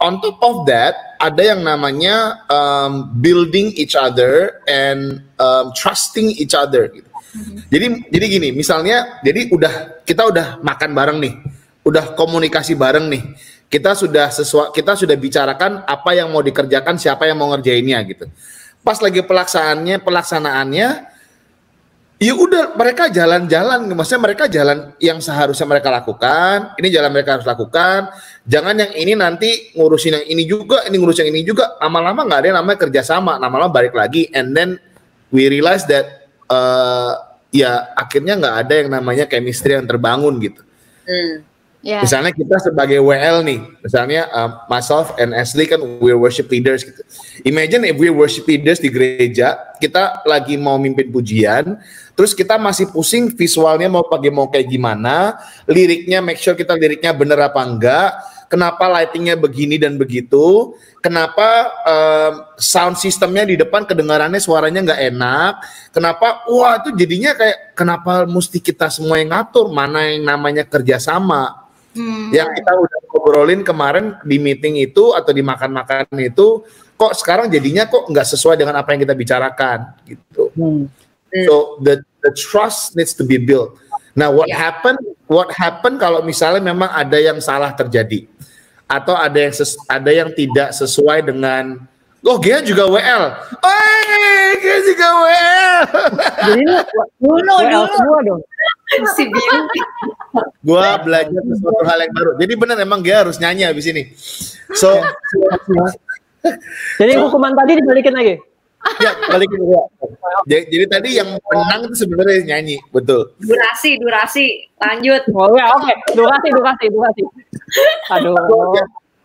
on top of that ada yang namanya um, building each other and um, trusting each other gitu. Mm-hmm. Jadi jadi gini, misalnya jadi udah kita udah makan bareng nih, udah komunikasi bareng nih. Kita sudah sesuai kita sudah bicarakan apa yang mau dikerjakan, siapa yang mau ngerjainnya gitu. Pas lagi pelaksanaannya, pelaksanaannya ya udah mereka jalan-jalan maksudnya mereka jalan yang seharusnya mereka lakukan ini jalan mereka harus lakukan jangan yang ini nanti ngurusin yang ini juga ini ngurusin yang ini juga lama-lama nggak ada yang namanya kerjasama lama-lama balik lagi and then we realize that uh, ya akhirnya nggak ada yang namanya chemistry yang terbangun gitu hmm. Yeah. Misalnya kita sebagai WL nih, misalnya uh, myself and Ashley kan we're worship leaders gitu. Imagine if we're worship leaders di gereja, kita lagi mau mimpin pujian, terus kita masih pusing visualnya mau pakai mau kayak gimana, liriknya make sure kita liriknya bener apa enggak, kenapa lightingnya begini dan begitu, kenapa um, sound sistemnya di depan kedengarannya suaranya nggak enak, kenapa wah itu jadinya kayak kenapa mesti kita semua yang ngatur mana yang namanya kerjasama Hmm. Yang kita udah ngobrolin kemarin di meeting itu atau di makan-makan itu, kok sekarang jadinya kok nggak sesuai dengan apa yang kita bicarakan gitu. Hmm. So the the trust needs to be built. Nah, what yeah. happen? What happen kalau misalnya memang ada yang salah terjadi atau ada yang ses, ada yang tidak sesuai dengan Oh, Gia juga WL. Oh, Gia juga WL. Jadi dulu dulu semua dong. Si Biu. Gua belajar sesuatu hal yang baru. Jadi benar emang Gia harus nyanyi habis ini. So, jadi hukuman tadi dibalikin lagi. Ya, balikin ya. Jadi, jadi tadi yang menang itu sebenarnya nyanyi, betul. Durasi, durasi. Lanjut. Oh ya, oke. Okay. Durasi, durasi, durasi. Aduh.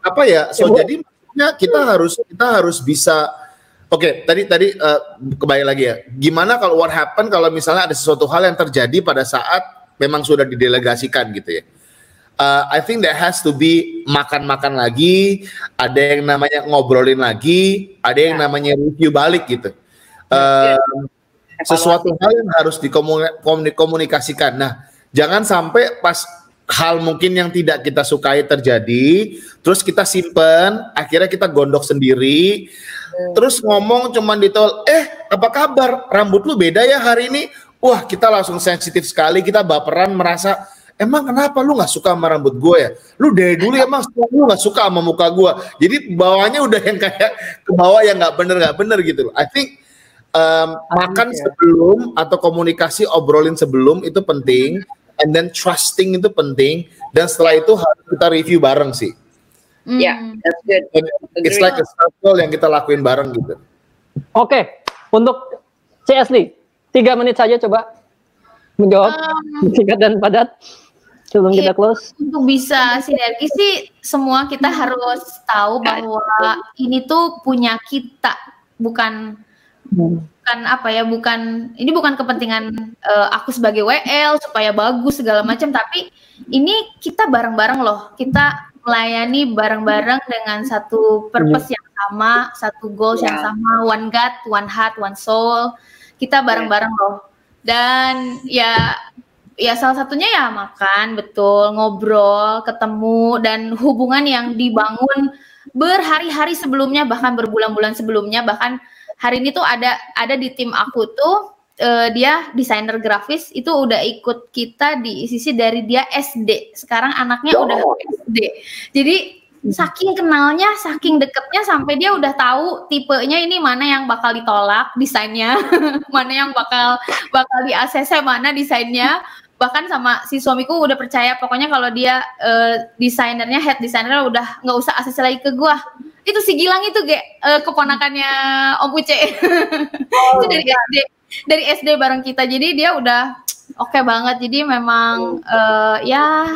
Apa ya? So, jadi Ya kita harus kita harus bisa Oke, okay, tadi tadi uh, kembali lagi ya. Gimana kalau what happen kalau misalnya ada sesuatu hal yang terjadi pada saat memang sudah didelegasikan gitu ya. Uh, I think that has to be makan-makan lagi, ada yang namanya ngobrolin lagi, ada yang ya. namanya review balik gitu. Uh, sesuatu hal yang harus dikomunikasikan. Nah, jangan sampai pas hal mungkin yang tidak kita sukai terjadi, terus kita simpen, akhirnya kita gondok sendiri. Terus ngomong cuman di tol, eh apa kabar, rambut lu beda ya hari ini, wah kita langsung sensitif sekali, kita baperan merasa, emang kenapa lu nggak suka sama rambut gue ya, lu dari dulu emang lu nggak suka sama muka gue, jadi bawahnya udah yang kayak ke bawah yang nggak bener nggak bener gitu loh, I think um, makan ya. sebelum atau komunikasi obrolin sebelum itu penting and then trusting itu penting dan setelah itu harus kita review bareng sih Ya, Hmm. that's good. It's like a circle yang kita lakuin bareng gitu. Oke, untuk CS Lee, tiga menit saja coba menjawab singkat dan padat sebelum kita Iya. close. untuk bisa sinergi sih semua kita harus tahu bahwa ini tuh punya kita bukan bukan apa ya bukan ini bukan kepentingan eh, aku sebagai WL supaya bagus segala macam tapi ini kita bareng-bareng loh kita melayani bareng-bareng dengan satu purpose yang sama satu goals yang Ya. sama one God one heart one soul kita bareng-bareng loh dan ya ya salah satunya ya makan betul ngobrol ketemu dan hubungan yang dibangun berhari-hari sebelumnya bahkan berbulan-bulan sebelumnya bahkan hari ini tuh ada ada di tim aku tuh eh, dia desainer grafis itu udah ikut kita di sisi dari dia SD sekarang anaknya udah SD jadi saking kenalnya saking deketnya sampai dia udah tahu tipenya ini mana yang bakal ditolak desainnya mana yang bakal bakal di ACC mana desainnya. Bahkan sama si suamiku udah percaya pokoknya kalau dia eh, desainernya head designer udah nggak usah ACC lagi ke gua. Itu si Gilang itu ge eh, keponakannya Om Uce. Itu dari SD dari SD bareng kita jadi dia udah oke banget jadi memang eh, ya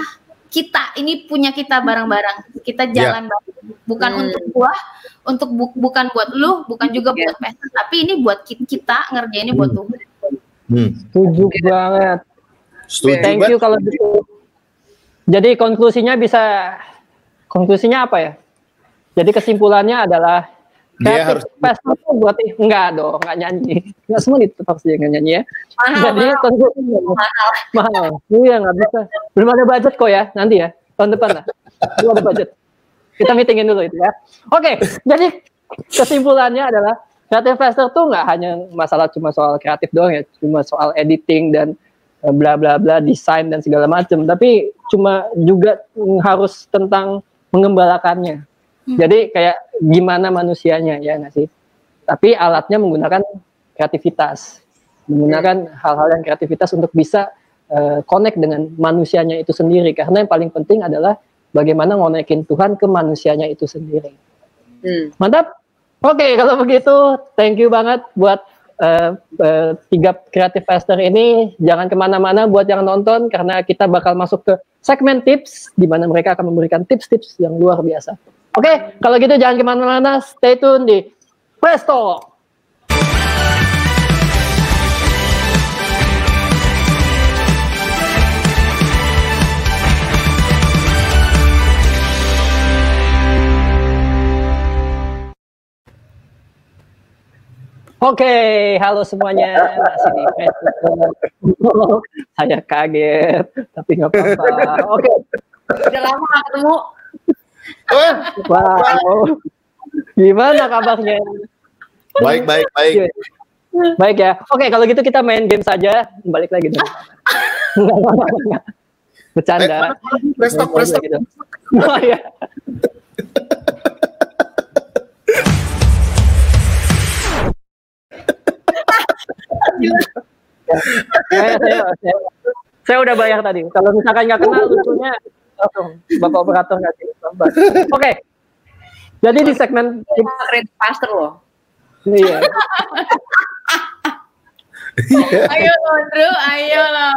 kita ini punya kita bareng-bareng kita jalan bareng bukan Hmm. untuk gua untuk bu- bukan buat lu bukan juga Ya. buat Pastor tapi ini buat ki- kita ngerjainnya buat Tuhan Hmm. Setuju banget. Setuju Thank banget. you kalau gitu. Jadi konklusinya bisa konklusinya apa ya? Jadi kesimpulannya adalah Dia harus pastor tuh buat enggak dong, enggak nyanyi. Enggak semua tetap harus dia nggak nyanyi ya. Mahal, Jadi mahal. konklusinya mahal. mahal. Iya nggak bisa. Belum ada budget kok ya nanti ya tahun depan lah. Belum ada budget. Kita meetingin dulu itu ya. Oke, jadi kesimpulannya adalah kreatif pastor tuh nggak hanya masalah cuma soal kreatif doang ya, cuma soal editing dan eh, bla bla bla desain dan segala macam, tapi cuma juga harus tentang mengembalakannya. Hmm. Jadi kayak gimana manusianya ya nggak sih? Tapi alatnya menggunakan kreativitas, menggunakan hal-hal yang kreativitas untuk bisa eh, connect dengan manusianya itu sendiri. Karena yang paling penting adalah bagaimana ngonekin Tuhan ke manusianya itu sendiri. Hmm. Mantap. Oke, kalau begitu, thank you banget buat eh, eh, tiga kreatif faster ini. Jangan ke mana-mana buat yang nonton karena kita bakal masuk ke segmen tips di mana mereka akan memberikan tips-tips yang luar biasa. Oke, kalau gitu jangan ke mana-mana, stay tune di Presto. Oke, halo semuanya. Masih di Presto. Saya kaget, tapi nggak apa-apa. Oke, Udah lama ketemu. Oh, wow. Gimana kabarnya? baik baik baik. Baik ya. Oke, kalau gitu kita main game saja. Balik lagi dulu. Enggak. Bercanda. Presto Balik presto. lagi dulu. Oh, saya, saya, saya, saya udah bayar tadi. Kalau misalkan nggak kenal lucunya langsung bapak operator kasih. Oke. Jadi di segmen Kredit pastor loh. iya. ayo loh Drew ayo loh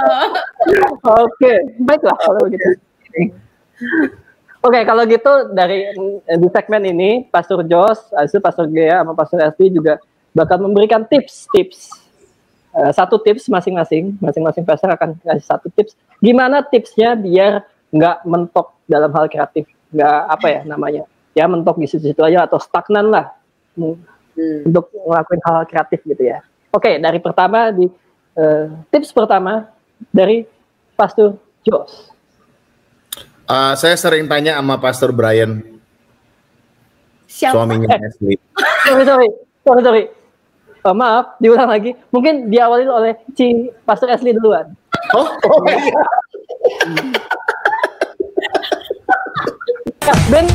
Oke, baiklah kalau begitu. Oke, kalau gitu dari eh, di segmen ini Pastor Jos, Asu, Pastor Gea, sama Pastor Esti juga bakal memberikan tips-tips. Eh, satu tips masing-masing, masing-masing pastor akan kasih satu tips. Gimana tipsnya biar nggak mentok dalam hal kreatif, nggak apa ya namanya, ya mentok di situ-situ aja atau stagnan lah hmm, Hmm. untuk ngelakuin hal kreatif gitu ya. Oke, dari pertama di eh, tips pertama dari Pastor Jos. Uh, saya sering tanya sama Pastor Brian, siapa suaminya Ashley. Sorry, sorry, sorry, sorry. Oh, maaf, diulang lagi. Mungkin diawali oleh si Pastor Ashley duluan. Oh, oh iya. Ya, Ben.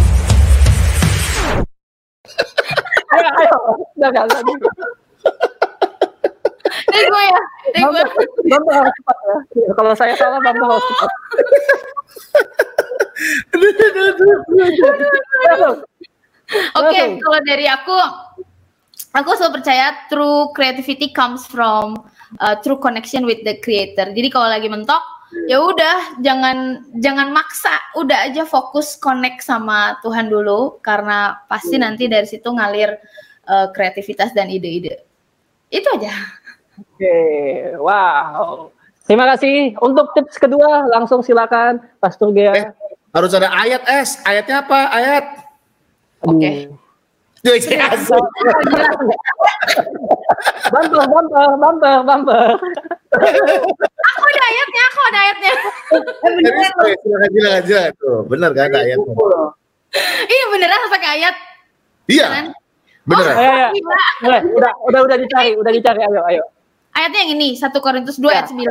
ayo, ayo. Udah lagi. dari gue ya dari gue harus cepat ya. Ya, Kalau saya salah, Bambang harus cepat. Oke, kalau dari aku, aku selalu percaya true creativity comes from uh, true connection with the creator. Jadi kalau lagi mentok, ya udah jangan jangan maksa, udah aja fokus connect sama Tuhan dulu karena pasti nanti dari situ ngalir uh, kreativitas dan ide-ide. Itu aja. Oke, wow. Terima kasih. Untuk tips kedua, langsung silakan Pastor Gea. Eh, harus ada ayat S. Ayatnya apa? Ayat. Oke. Okay. Iya, bumper, bumper, bumper, bumper. Ayatnya, aku ada ayatnya. Silakan, silakan, silakan. Tuh, benar kan ada ayat. Ini beneran pakai ayat. Iya. Bener. Oh, ayo, ayo. Udah, udah, udah, dicari, udah dicari. Ayo, ayo. Ayatnya yang ini, 1 Korintus 2 ya. ayat 9.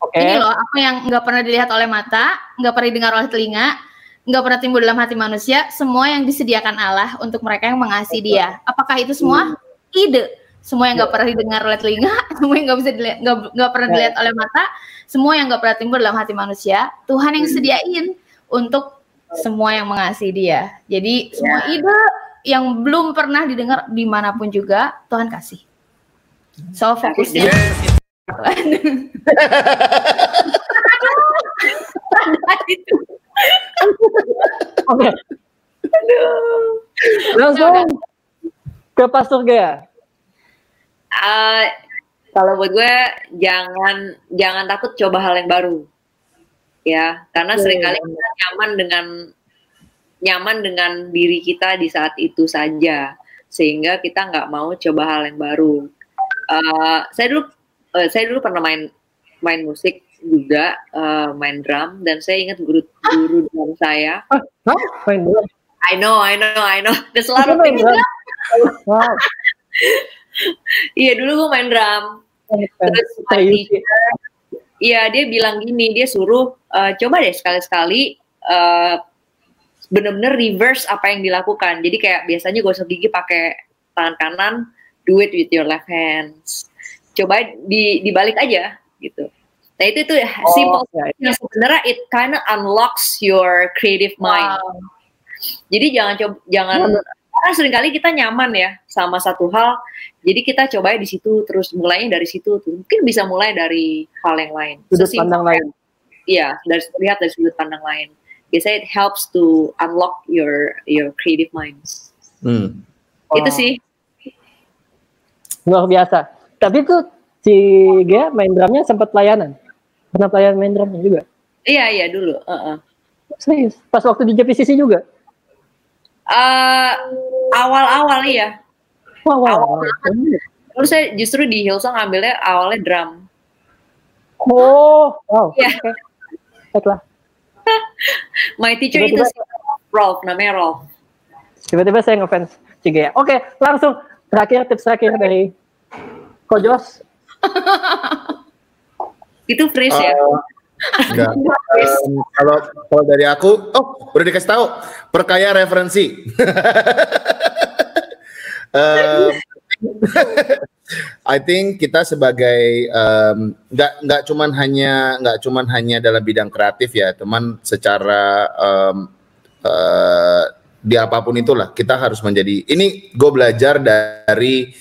Oke. Okay. Ini loh, apa yang nggak pernah dilihat oleh mata, nggak pernah didengar oleh telinga, nggak pernah timbul dalam hati manusia, semua yang disediakan Allah untuk mereka yang mengasihi Dia. Apakah itu semua? Ide. Semua yang nggak pernah didengar oleh telinga, semua yang nggak bisa dilihat, nggak pernah dilihat oleh mata, semua yang nggak pernah timbul dalam hati manusia, Tuhan yang sediain untuk semua yang mengasihi Dia. Jadi semua ide yang belum pernah didengar di mana pun juga Tuhan kasih. So fokusnya. Oke. Langsung ke Pastor Gea. Uh, kalau buat gue jangan jangan takut coba hal yang baru. Ya, karena yeah. sering kali kita nyaman dengan nyaman dengan diri kita di saat itu saja sehingga kita nggak mau coba hal yang baru uh, saya dulu uh, saya dulu pernah main main musik juga uh, main drum dan saya ingat guru guru drum saya. Hah? Main drum? I know, I know, I know. There's a lot of things. Wow. Iya dulu gue main drum. Terus Iya dia bilang gini, dia suruh uh, coba deh sekali-sekali uh, bener-bener reverse apa yang dilakukan. Jadi kayak biasanya gosok gigi pakai tangan kanan, do it with your left hands. Coba di dibalik aja gitu. Nah itu itu oh, simple ya, ya. sebenarnya it kind of unlocks your creative mind. Wow. Jadi jangan coba jangan hmm. Karena sering kali kita nyaman ya sama satu hal. Jadi kita coba di situ terus mulainya dari situ tuh. Mungkin bisa mulai dari hal yang lain. Sudut so, pandang lain. Iya, dari lihat dari sudut pandang lain. Biasanya it helps to unlock your your creative minds. Hmm. Itu sih luar biasa. Tapi tuh si Gea main drumnya sempat pelayanan. Pernah pelayanan main drumnya juga? Iya iya dulu. Uh -uh. Serius? Pas waktu di JPCC juga? Uh, awal-awal iya. Wow, wow, Terus saya justru di Hillsong ngambilnya awalnya drum. Oh, wow. Iya. Okay. Baiklah. My teacher Tiba -tiba, itu Rolf, namanya Rolf. Tiba-tiba saya ngefans Cigaya. Oke, okay, langsung terakhir tips terakhir dari Kojos. Itu fresh ya? Enggak. um, kalau kalau dari aku, oh udah dikasih tahu, perkaya referensi. um, I think kita sebagai um, nggak nggak cuman hanya nggak cuman hanya dalam bidang kreatif ya, teman secara um, uh, di apa pun itulah kita harus menjadi ini gue belajar dari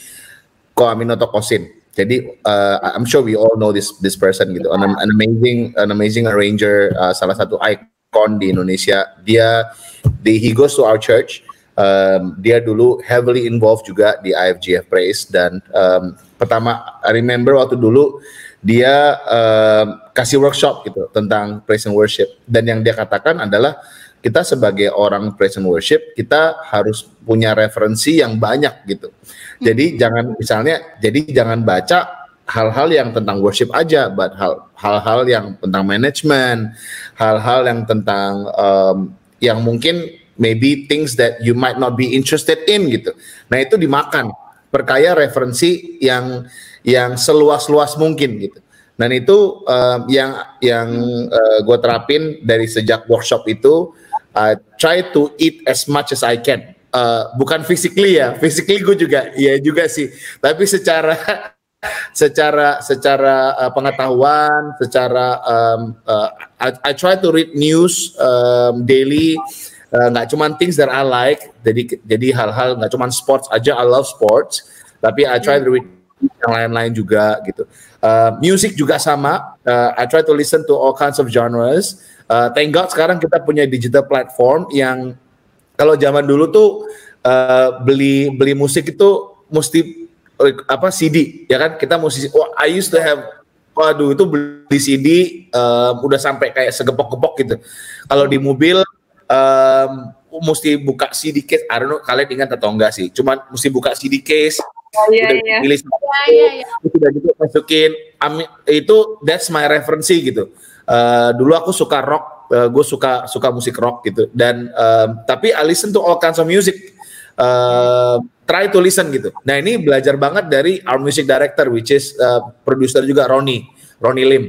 Koamino Tokosin jadi uh, I'm sure we all know this this person gitu. An, an amazing an amazing arranger uh, salah satu icon di Indonesia. Dia the, he goes to our church. Um, dia dulu heavily involved juga di IFGF Praise dan um, pertama I remember waktu dulu dia um, kasih workshop gitu tentang praise and worship. Dan yang dia katakan adalah kita sebagai orang praise and worship kita harus punya referensi yang banyak gitu. Jadi jangan misalnya jadi jangan baca hal-hal yang tentang worship aja, but hal hal-hal yang tentang manajemen, hal-hal yang tentang um, yang mungkin maybe things that you might not be interested in gitu. Nah, itu dimakan. Perkaya referensi yang yang seluas-luas mungkin gitu. Dan itu um, yang yang uh, gue terapin dari sejak workshop itu uh, try to eat as much as I can. Uh, bukan physically ya, physically gue juga, ya juga sih. Tapi secara secara secara uh, pengetahuan, secara um, uh, I, I try to read news um, daily. Nggak uh, cuma things that I like jadi jadi hal-hal nggak cuma sports aja I love sports. Tapi I try to read yang lain-lain juga gitu. Uh, music juga sama. Uh, I try to listen to all kinds of genres. Uh, thank God sekarang kita punya digital platform yang kalau zaman dulu tuh uh, beli beli musik itu mesti apa CD ya kan kita mesti oh I used to have waduh itu beli CD uh, udah sampai kayak segepok-gepok gitu kalau di mobil um, mesti buka CD case. I don't know kalian ingat atau enggak sih. Cuman mesti buka CD case. Oh, iya, udah iya. pilih iya, iya, iya. udah gitu masukin itu that's my referensi gitu. Uh, dulu aku suka rock, uh, gue suka suka musik rock gitu. Dan um, tapi I listen to all kinds of music. Uh, try to listen gitu. Nah ini belajar banget dari our music director, which is uh, producer juga Ronnie, Ronnie Lim.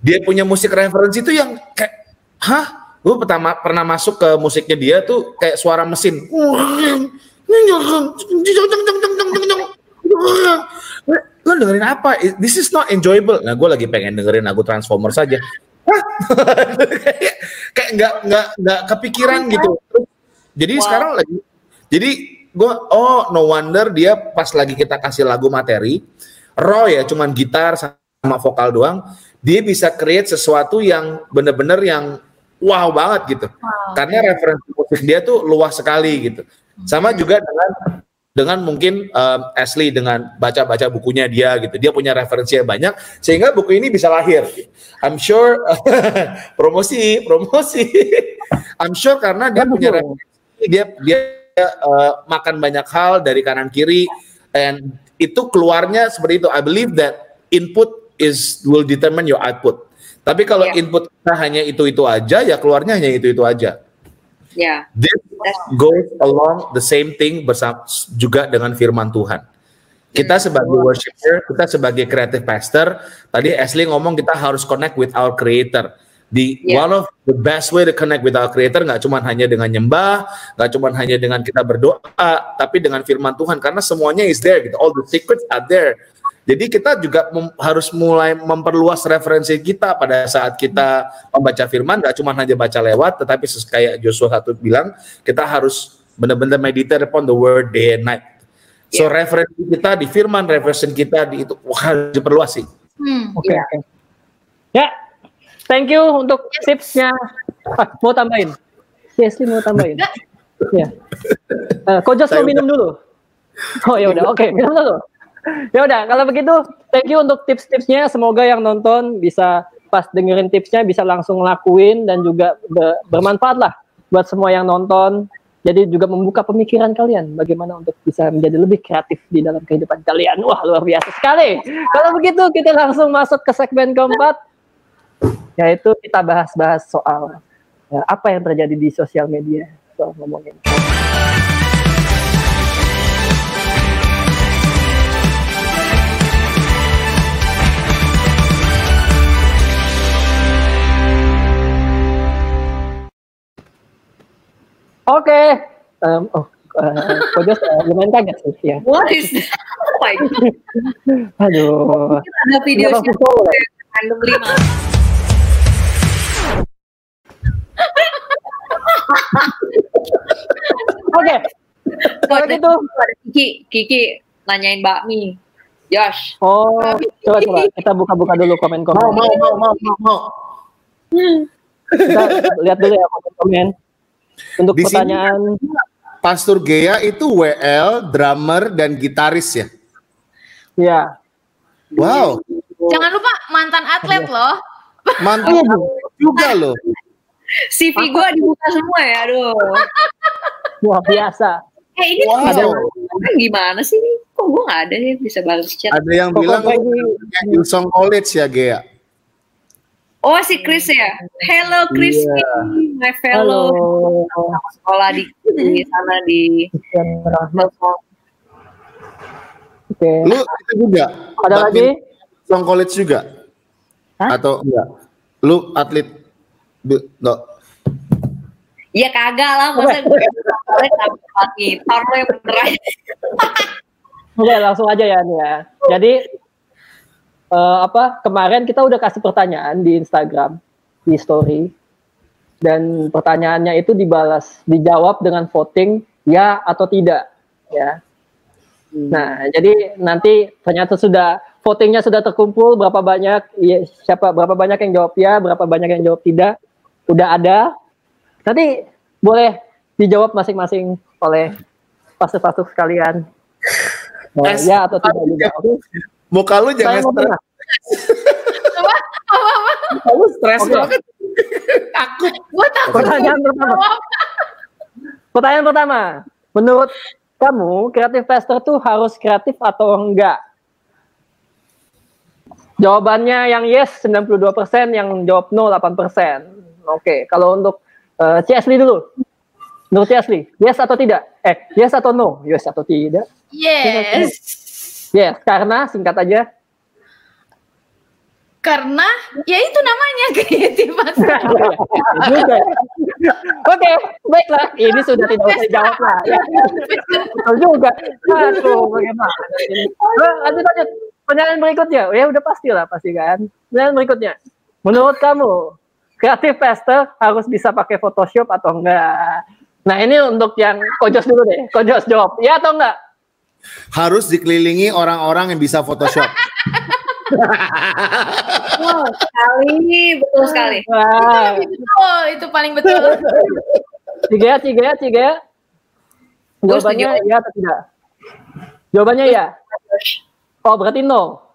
Dia punya musik referensi itu yang kayak, hah gue pertama pernah masuk ke musiknya dia tuh kayak suara mesin lo dengerin apa this is not enjoyable nah gue lagi pengen dengerin lagu Transformer saja kayak nggak nggak nggak kepikiran gitu jadi wow. sekarang lagi jadi gue oh no wonder dia pas lagi kita kasih lagu materi raw ya cuman gitar sama vokal doang dia bisa create sesuatu yang bener-bener yang wow banget gitu. Wow. Karena referensi musik dia tuh luas sekali gitu. Sama hmm. juga dengan dengan mungkin um, Ashley dengan baca-baca bukunya dia gitu. Dia punya referensi yang banyak sehingga buku ini bisa lahir. I'm sure promosi, promosi. I'm sure karena dia punya referensi, dia dia uh, makan banyak hal dari kanan kiri and itu keluarnya seperti itu. I believe that input is will determine your output. Tapi kalau yeah. input kita hanya itu-itu aja, ya keluarnya hanya itu-itu aja. Ya. Yeah. This goes along the same thing bersama juga dengan firman Tuhan. Kita sebagai worshiper, kita sebagai creative pastor, tadi Ashley ngomong kita harus connect with our creator. Di yeah. one of the best way to connect with our creator nggak cuma hanya dengan nyembah, nggak cuma hanya dengan kita berdoa, tapi dengan firman Tuhan karena semuanya is there gitu. All the secrets are there. Jadi kita juga harus mulai memperluas referensi kita pada saat kita membaca firman, gak cuma hanya baca lewat, tetapi kayak Joshua satu bilang, kita harus benar-benar meditate upon the word day and night. So yeah. referensi kita di firman, referensi kita di itu harus diperluas sih. Hmm, Oke. Okay, yeah. okay. Ya, thank you untuk tipsnya. Ah, mau tambahin? Yes, mau tambahin. ya. Uh, Kojos mau minum dulu. Oh ya udah, oke, okay, minum dulu ya udah kalau begitu thank you untuk tips-tipsnya. Semoga yang nonton bisa pas dengerin tipsnya bisa langsung lakuin dan juga be bermanfaat lah buat semua yang nonton. Jadi juga membuka pemikiran kalian bagaimana untuk bisa menjadi lebih kreatif di dalam kehidupan kalian. Wah luar biasa sekali. Kalau begitu kita langsung masuk ke segmen keempat yaitu kita bahas-bahas soal ya, apa yang terjadi di sosial media. Soal ngomongin Oke. Okay. Um, oh, uh, uh, lumayan kaget sih ya. What is that? Oh my God. Aduh. Ada video random lima. Oke. Kalau gitu Kiki, Kiki nanyain bakmi. Josh. Oh, coba coba kita buka-buka dulu komen-komen. Mau mau mau mau mau. mau. Kita lihat dulu ya komen-komen. Untuk Di pertanyaan sini, Pastor Gea itu WL, drummer dan gitaris ya? Iya. Wow. Jangan lupa mantan atlet loh. Mantan iya, juga loh. CV gue dibuka semua ya, aduh. Wah biasa. Eh ini wow. ada gimana sih nih? Kok gue gak ada yang bisa balas chat? Ada yang Kok bilang Hillsong College ya, Gea. Oh si Chris ya. Hello Chris, yeah. My fellow Halo. sekolah di, di sana di Oke. Okay. Lu itu juga. Ada lagi? Long college juga? Hah? Atau enggak? Lu atlet enggak? Iya kagak lah, masa gue lagi taruh yang bener Oke, langsung aja ya nih ya. Jadi uh, apa kemarin kita udah kasih pertanyaan di Instagram di story dan pertanyaannya itu dibalas dijawab dengan voting ya atau tidak ya. Hmm. Nah, jadi nanti ternyata sudah votingnya sudah terkumpul berapa banyak ya, siapa berapa banyak yang jawab ya, berapa banyak yang jawab tidak. Udah ada. Nanti boleh dijawab masing-masing oleh pastor-pastor sekalian. Oh, ya atau tidak juga. Muka lu jangan stres. apa? Apa? Apa? Lu stres okay. banget. Takut. Gua takut. Pertanyaan pertama. Pertanyaan pertama. Menurut kamu, kreatif pastor tuh harus kreatif atau enggak? Jawabannya yang yes 92%, yang jawab no 8%. Oke, kalau untuk uh, C. Asli dulu. Menurut C. Asli, yes atau tidak? Eh, yes atau no? Yes atau tidak? Yes. Yes, karena singkat aja. Karena ya itu namanya kreativitas. Oke, baiklah. Ini sudah tidak usah dijawab lah. Ya. Betul juga. Aduh, bagaimana ini? Lanjut, lanjut. Pertanyaan berikutnya. Ya udah pasti lah, pasti kan. Pertanyaan berikutnya. Menurut kamu, kreatif pastor harus bisa pakai Photoshop atau enggak? Nah ini untuk yang kojos dulu deh. Kojos jawab, ya atau enggak? harus dikelilingi orang-orang yang bisa Photoshop. oh, sekali, betul sekali. Wow. Itu, betul, itu paling betul. Tiga, tiga, tiga. Jawabannya ya atau tidak? Jawabannya ya. Oh, berarti no.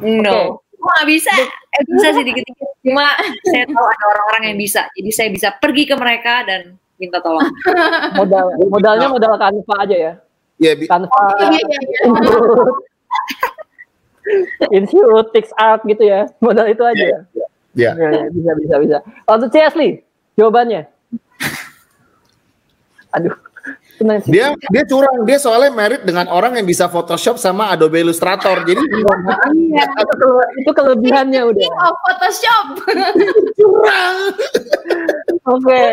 No. Okay. Oh, bisa. Eh, bisa sih dikit-dikit. Cuma saya tahu ada orang-orang yang bisa. Jadi saya bisa pergi ke mereka dan minta tolong. Modal modalnya modal kanva aja ya. Ya, yeah, tanpa iya, iya, Institute, Fix Art gitu ya. Modal itu aja ya. Ya. ya, ya bisa bisa bisa. Untuk C Asli, jawabannya. Aduh. Dia dia curang, dia soalnya merit dengan orang yang bisa Photoshop sama Adobe Illustrator. Jadi iya, itu, itu kelebihannya udah. Oh, Photoshop. curang. Oke.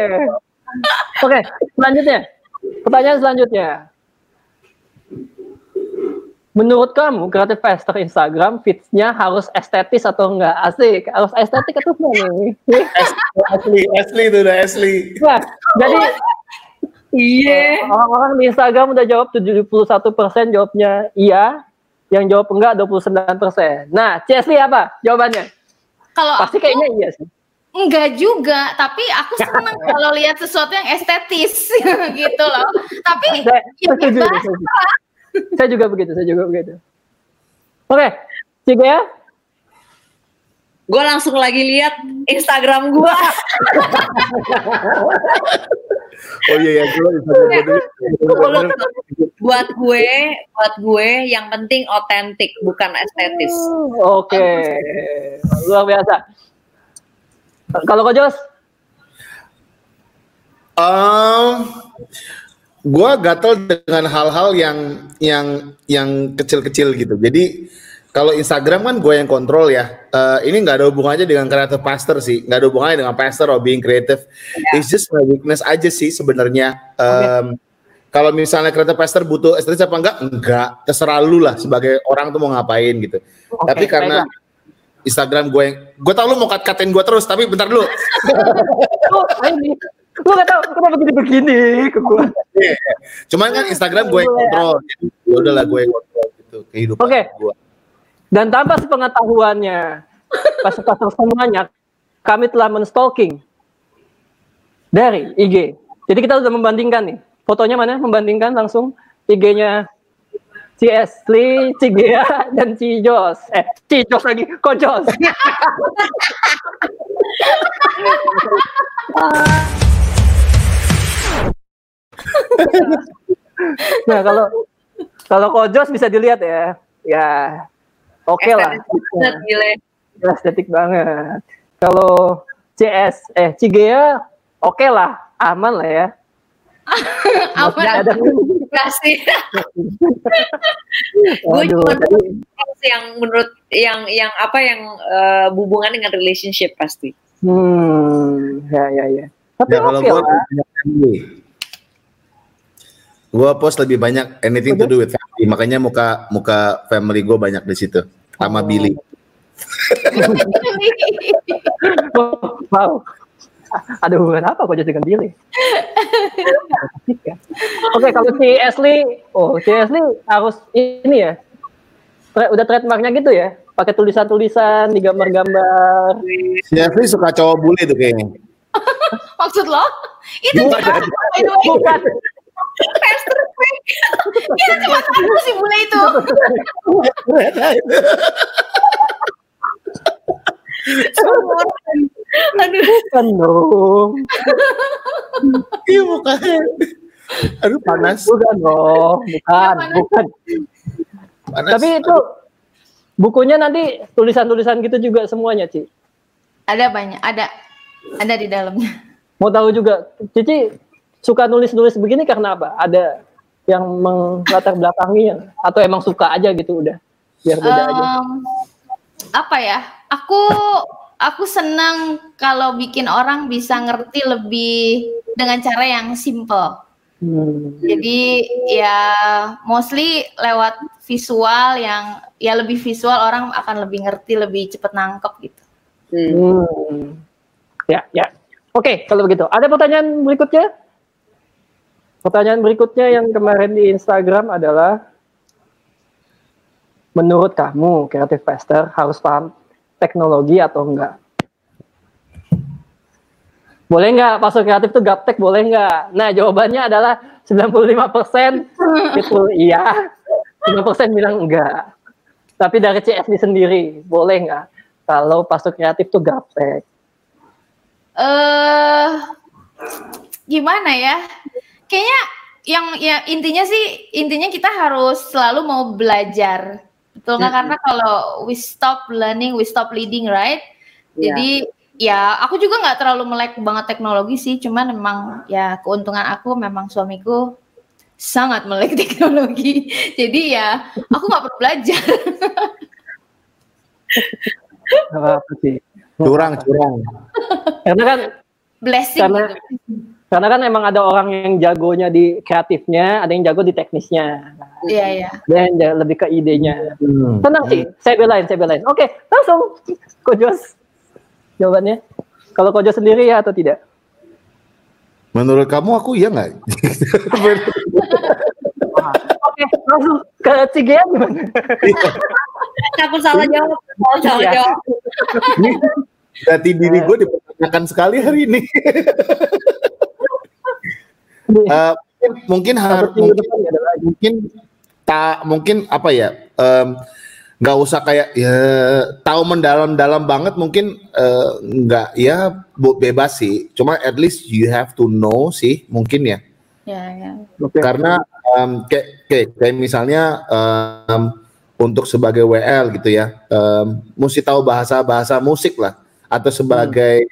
Oke, selanjutnya. Pertanyaan selanjutnya menurut kamu kreatif pastor Instagram fitsnya harus estetis atau enggak? Asik. Harus estetik atau enggak nih? Asli asli itu udah asli. Nah, jadi iya. yeah. orang-orang di Instagram udah jawab 71 persen jawabnya iya. Yang jawab enggak 29 persen. Nah Cesli apa jawabannya? Kalau pasti aku, kayaknya iya sih. Enggak juga, tapi aku senang kalau lihat sesuatu yang estetis gitu loh. Tapi ya bebas saya juga begitu, saya juga begitu. Oke, okay. ya. Gue langsung lagi lihat Instagram gue. oh iya ya, gue buat gue, buat gue yang penting otentik bukan estetis. Oke, okay. luar biasa. Kalau kau Jos? Um, gue gatel dengan hal-hal yang yang yang kecil-kecil gitu. Jadi kalau Instagram kan gue yang kontrol ya. Uh, ini nggak ada hubungannya dengan kreatif pastor sih, nggak ada hubungannya dengan pastor or being creative. Yeah. It's just my weakness aja sih sebenarnya. Um, okay. Kalau misalnya kreatif pastor butuh estetis apa enggak? Enggak, terserah lu lah sebagai orang tuh mau ngapain gitu. Okay, tapi karena Instagram gue yang gue tau lu mau kat-katain gue terus, tapi bentar dulu. gue gak tau kenapa begini begini ke gue yeah. cuman kan Instagram gue yang kontrol jadi ya udahlah gue yang kontrol gitu kehidupan oke okay. gue dan tanpa sepengetahuannya pastor-pastor semuanya kami telah menstalking dari IG jadi kita sudah membandingkan nih fotonya mana membandingkan langsung IG-nya si Ashley, si Gea, dan si Jos. Eh, si Jos lagi, kok Jos? nah kalau kalau kojos bisa dilihat ya. Ya oke okay lah ya, estetik banget. Kalau CS eh Cigea oke okay lah. Aman lah ya. Aman. Ada. Kasih gue cuma yang menurut yang yang apa yang uh, hubungan dengan relationship pasti. Hmm ya ya ya. Tapi ya, oke okay lah. Gue post lebih banyak anything to do with family, makanya muka muka family gue banyak di situ sama oh. Billy. Wow. Ada hubungan apa kok dengan Billy? Oke, kalau si Ashley, oh si Ashley harus ini ya, tra- udah trademarknya gitu ya, pakai tulisan-tulisan, digambar-gambar. Si Ashley suka cowok bule tuh kayaknya. Maksud lo? Itu Bukan. Bukan, Itu cuma satu sih bule itu. Aduh, bukan dong, Iya mukanya. Aduh panas. bukan dong, bukan, bukan. panas. Tapi itu bukunya nanti tulisan-tulisan gitu juga semuanya, Ci. Ada banyak, ada ada di dalamnya. Mau tahu juga, Cici suka nulis-nulis begini karena apa? Ada yang melatar belakanginya atau emang suka aja gitu udah biar beda aja. Em, apa ya? Aku aku senang kalau bikin orang bisa ngerti lebih dengan cara yang simple. Hmm. Jadi ya mostly lewat visual yang ya lebih visual orang akan lebih ngerti, lebih cepet nangkep gitu. Hmm. Hmm. Ya, ya. Oke, kalau begitu. Ada pertanyaan berikutnya? Pertanyaan berikutnya yang kemarin di Instagram adalah menurut kamu Creative Pastor harus paham teknologi atau enggak? Boleh nggak masuk kreatif tuh gaptek boleh nggak? Nah jawabannya adalah 95% itu iya, 5% bilang enggak. Tapi dari CSD sendiri boleh nggak? Kalau masuk kreatif tuh gaptek. Eh gimana ya? Kayaknya yang ya intinya sih intinya kita harus selalu mau belajar. Betul nggak? Karena kalau we stop learning, we stop leading, right? Iya. Jadi ya aku juga nggak terlalu melek banget teknologi sih, cuman memang ya keuntungan aku memang suamiku sangat melek teknologi. Jadi ya aku nggak perlu belajar. Apa sih. curang curang. Karena kan Blessing Karena- gitu. Karena kan emang ada orang yang jagonya di kreatifnya, ada yang jago di teknisnya. Nah, Iya iya. ja- lebih ke idenya. Hmm. Tenang sih, saya belain, saya belain. Oke, langsung Kojos. Jawabannya. Kalau Kojos sendiri ya atau tidak? Menurut kamu aku iya nggak? Oke, langsung ke Cigea gimana? Takut salah jawab, takut salah Iya. jawab. Berarti diri gue dipertanyakan sekali hari ini. Eh, mungkin mungkin harus mungkin, ya mungkin tak mungkin apa ya em, nggak usah kayak ya tahu mendalam-dalam banget mungkin eh, nggak ya bu- bebas sih. Cuma at least you have to know sih mungkin ya. Iya. Oke. karena em, kayak, kayak kayak misalnya em, untuk sebagai WL gitu ya em, mesti tahu bahasa bahasa musik lah. Atau sebagai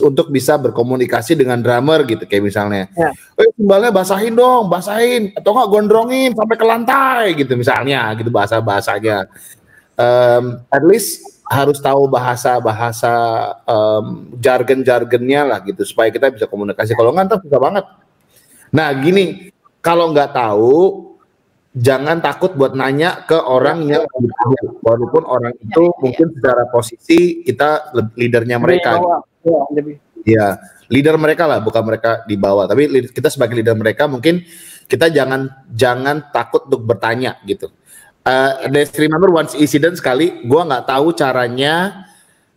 untuk bisa berkomunikasi dengan drummer gitu kayak misalnya Ya. eh timbalnya basahin dong basahin. Atau enggak gondrongin sampai ke lantai gitu misalnya gitu bahasa bahasanya Em, at least harus tahu bahasa bahasa jargon jargonnya lah gitu supaya kita bisa komunikasi. Kalau nggak ntar susah banget. Nah gini kalau nggak tahu jangan takut buat nanya ke orang yang lebih tahu walaupun orang itu mungkin secara posisi kita le- leadernya mereka. Ya, lebih. Ya, leader mereka lah, bukan mereka di bawah. Tapi kita sebagai leader mereka mungkin kita jangan jangan takut untuk bertanya gitu. Uh, let's remember once incident sekali, gua nggak tahu caranya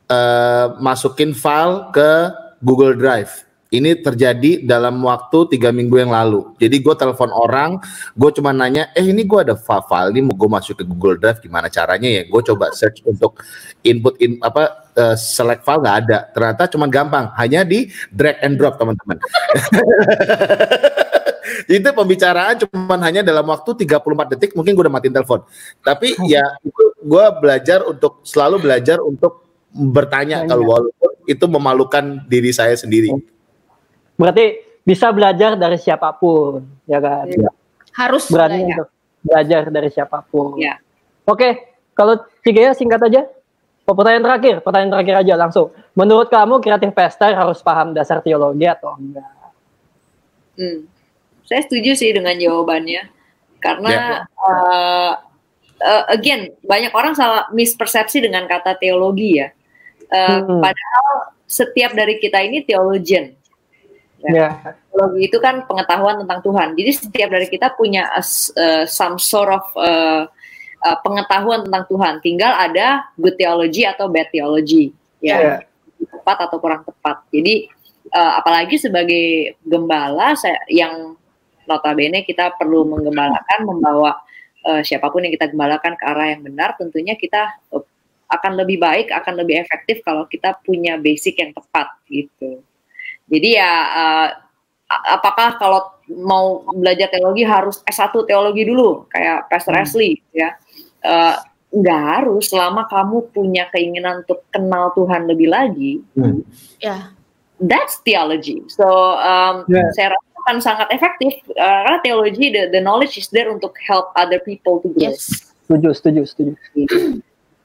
uh, masukin file ke Google Drive. Ini terjadi dalam waktu tiga minggu yang lalu. Jadi gue telepon orang, gue cuma nanya, eh ini gue ada file, ini mau gue masuk ke Google Drive, gimana caranya ya? Gue coba search untuk input in apa eh, select file nggak ada. Ternyata cuma gampang, hanya di drag and drop teman-teman. itu pembicaraan cuma hanya dalam waktu 34 detik mungkin gue udah matiin telepon. Tapi ya itu gue belajar untuk selalu belajar untuk bertanya Tanya. kalau walaupun itu memalukan diri saya sendiri. Berarti bisa belajar dari siapa pun, ya kan? Iya. Harus Berani belajar. untuk belajar dari siapa pun. Ya. Oke, kalau Cigea singkat aja. Oh, pertanyaan terakhir, pertanyaan terakhir aja langsung. Menurut kamu kreatif pester harus paham dasar teologi atau enggak? Hmm. Saya setuju sih dengan jawabannya karena Ya. eh, uh, again banyak orang salah mispersepsi dengan kata teologi ya. Uh, hmm. Padahal setiap dari kita ini theologian. Ya. Yeah. Teologi itu kan pengetahuan tentang Tuhan. Jadi setiap dari kita punya uh, some sort of uh, uh, pengetahuan tentang Tuhan. Tinggal ada good theology atau bad theology. Ya. Yeah. Tepat atau kurang tepat. Jadi uh, apalagi sebagai gembala saya, yang notabene kita perlu menggembalakan membawa uh, siapa pun yang kita gembalakan ke arah yang benar tentunya kita uh, akan lebih baik akan lebih efektif kalau kita punya basic yang tepat gitu jadi ya uh, apakah kalau mau belajar teologi harus S1 teologi dulu kayak Pastor hmm. Ashley ya uh, nggak harus selama kamu punya keinginan untuk kenal Tuhan lebih lagi hmm. ya that's theology so um, yeah. saya rasa akan sangat efektif uh, karena teologi the, the knowledge is there untuk help other people to grow. Yes. Setuju, setuju, setuju.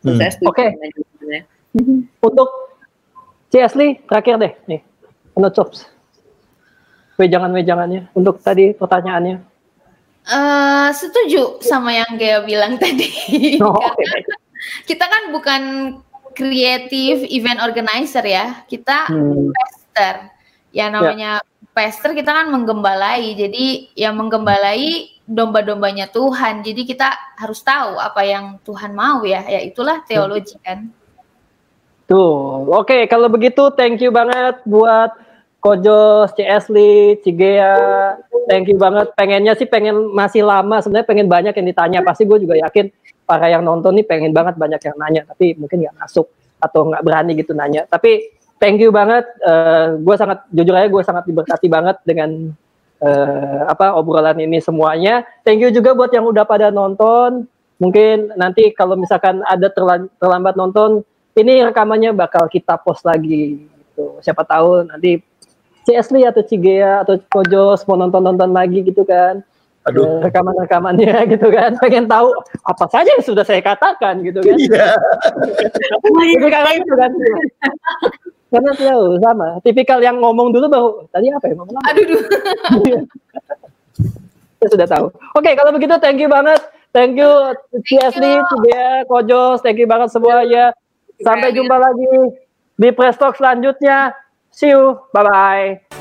hmm. Oke. Okay. Untuk C. Asli terakhir deh nih. Penutup. Wejangan-wejangannya untuk tadi pertanyaannya. Uh, setuju sama yang Gaya bilang tadi. Oh, okay. kita kan bukan kreatif event organizer ya. Kita hmm. investor. Ya namanya pastor kita kan menggembalai. Jadi yang menggembalai domba-dombanya Tuhan. Jadi kita harus tahu apa yang Tuhan mau ya. Ya itulah teologi kan. Tuh, oke okay, kalau begitu thank you banget buat Kojo, C. Ashley, Cigea, thank you banget. Pengennya sih pengen masih lama, sebenarnya pengen banyak yang ditanya. Pasti gue juga yakin para yang nonton nih pengen banget banyak yang nanya, tapi mungkin nggak masuk atau nggak berani gitu nanya. Tapi thank you banget. Uh, eh, gue sangat jujur aja gue sangat diberkati banget dengan uh, apa obrolan ini semuanya. Thank you juga buat yang udah pada nonton. Mungkin nanti kalau misalkan ada terlambat nonton, ini rekamannya bakal kita post lagi. Gitu. Siapa tahu nanti si Ashley atau Cigea atau Kojos mau nonton-nonton lagi gitu kan. Aduh. rekaman-rekamannya gitu kan. Pengen tahu apa saja yang sudah saya katakan gitu kan. Iya. Yeah. karena itu kan. Karena tahu sama. Tipikal yang ngomong dulu baru tadi apa ya ngomong apa? aduh saya sudah tahu. Oke okay, kalau begitu thank you banget. Thank you CSD Cibia Kojos. Thank you banget semuanya. Sampai jumpa lagi di press talk selanjutnya see you. Bye bye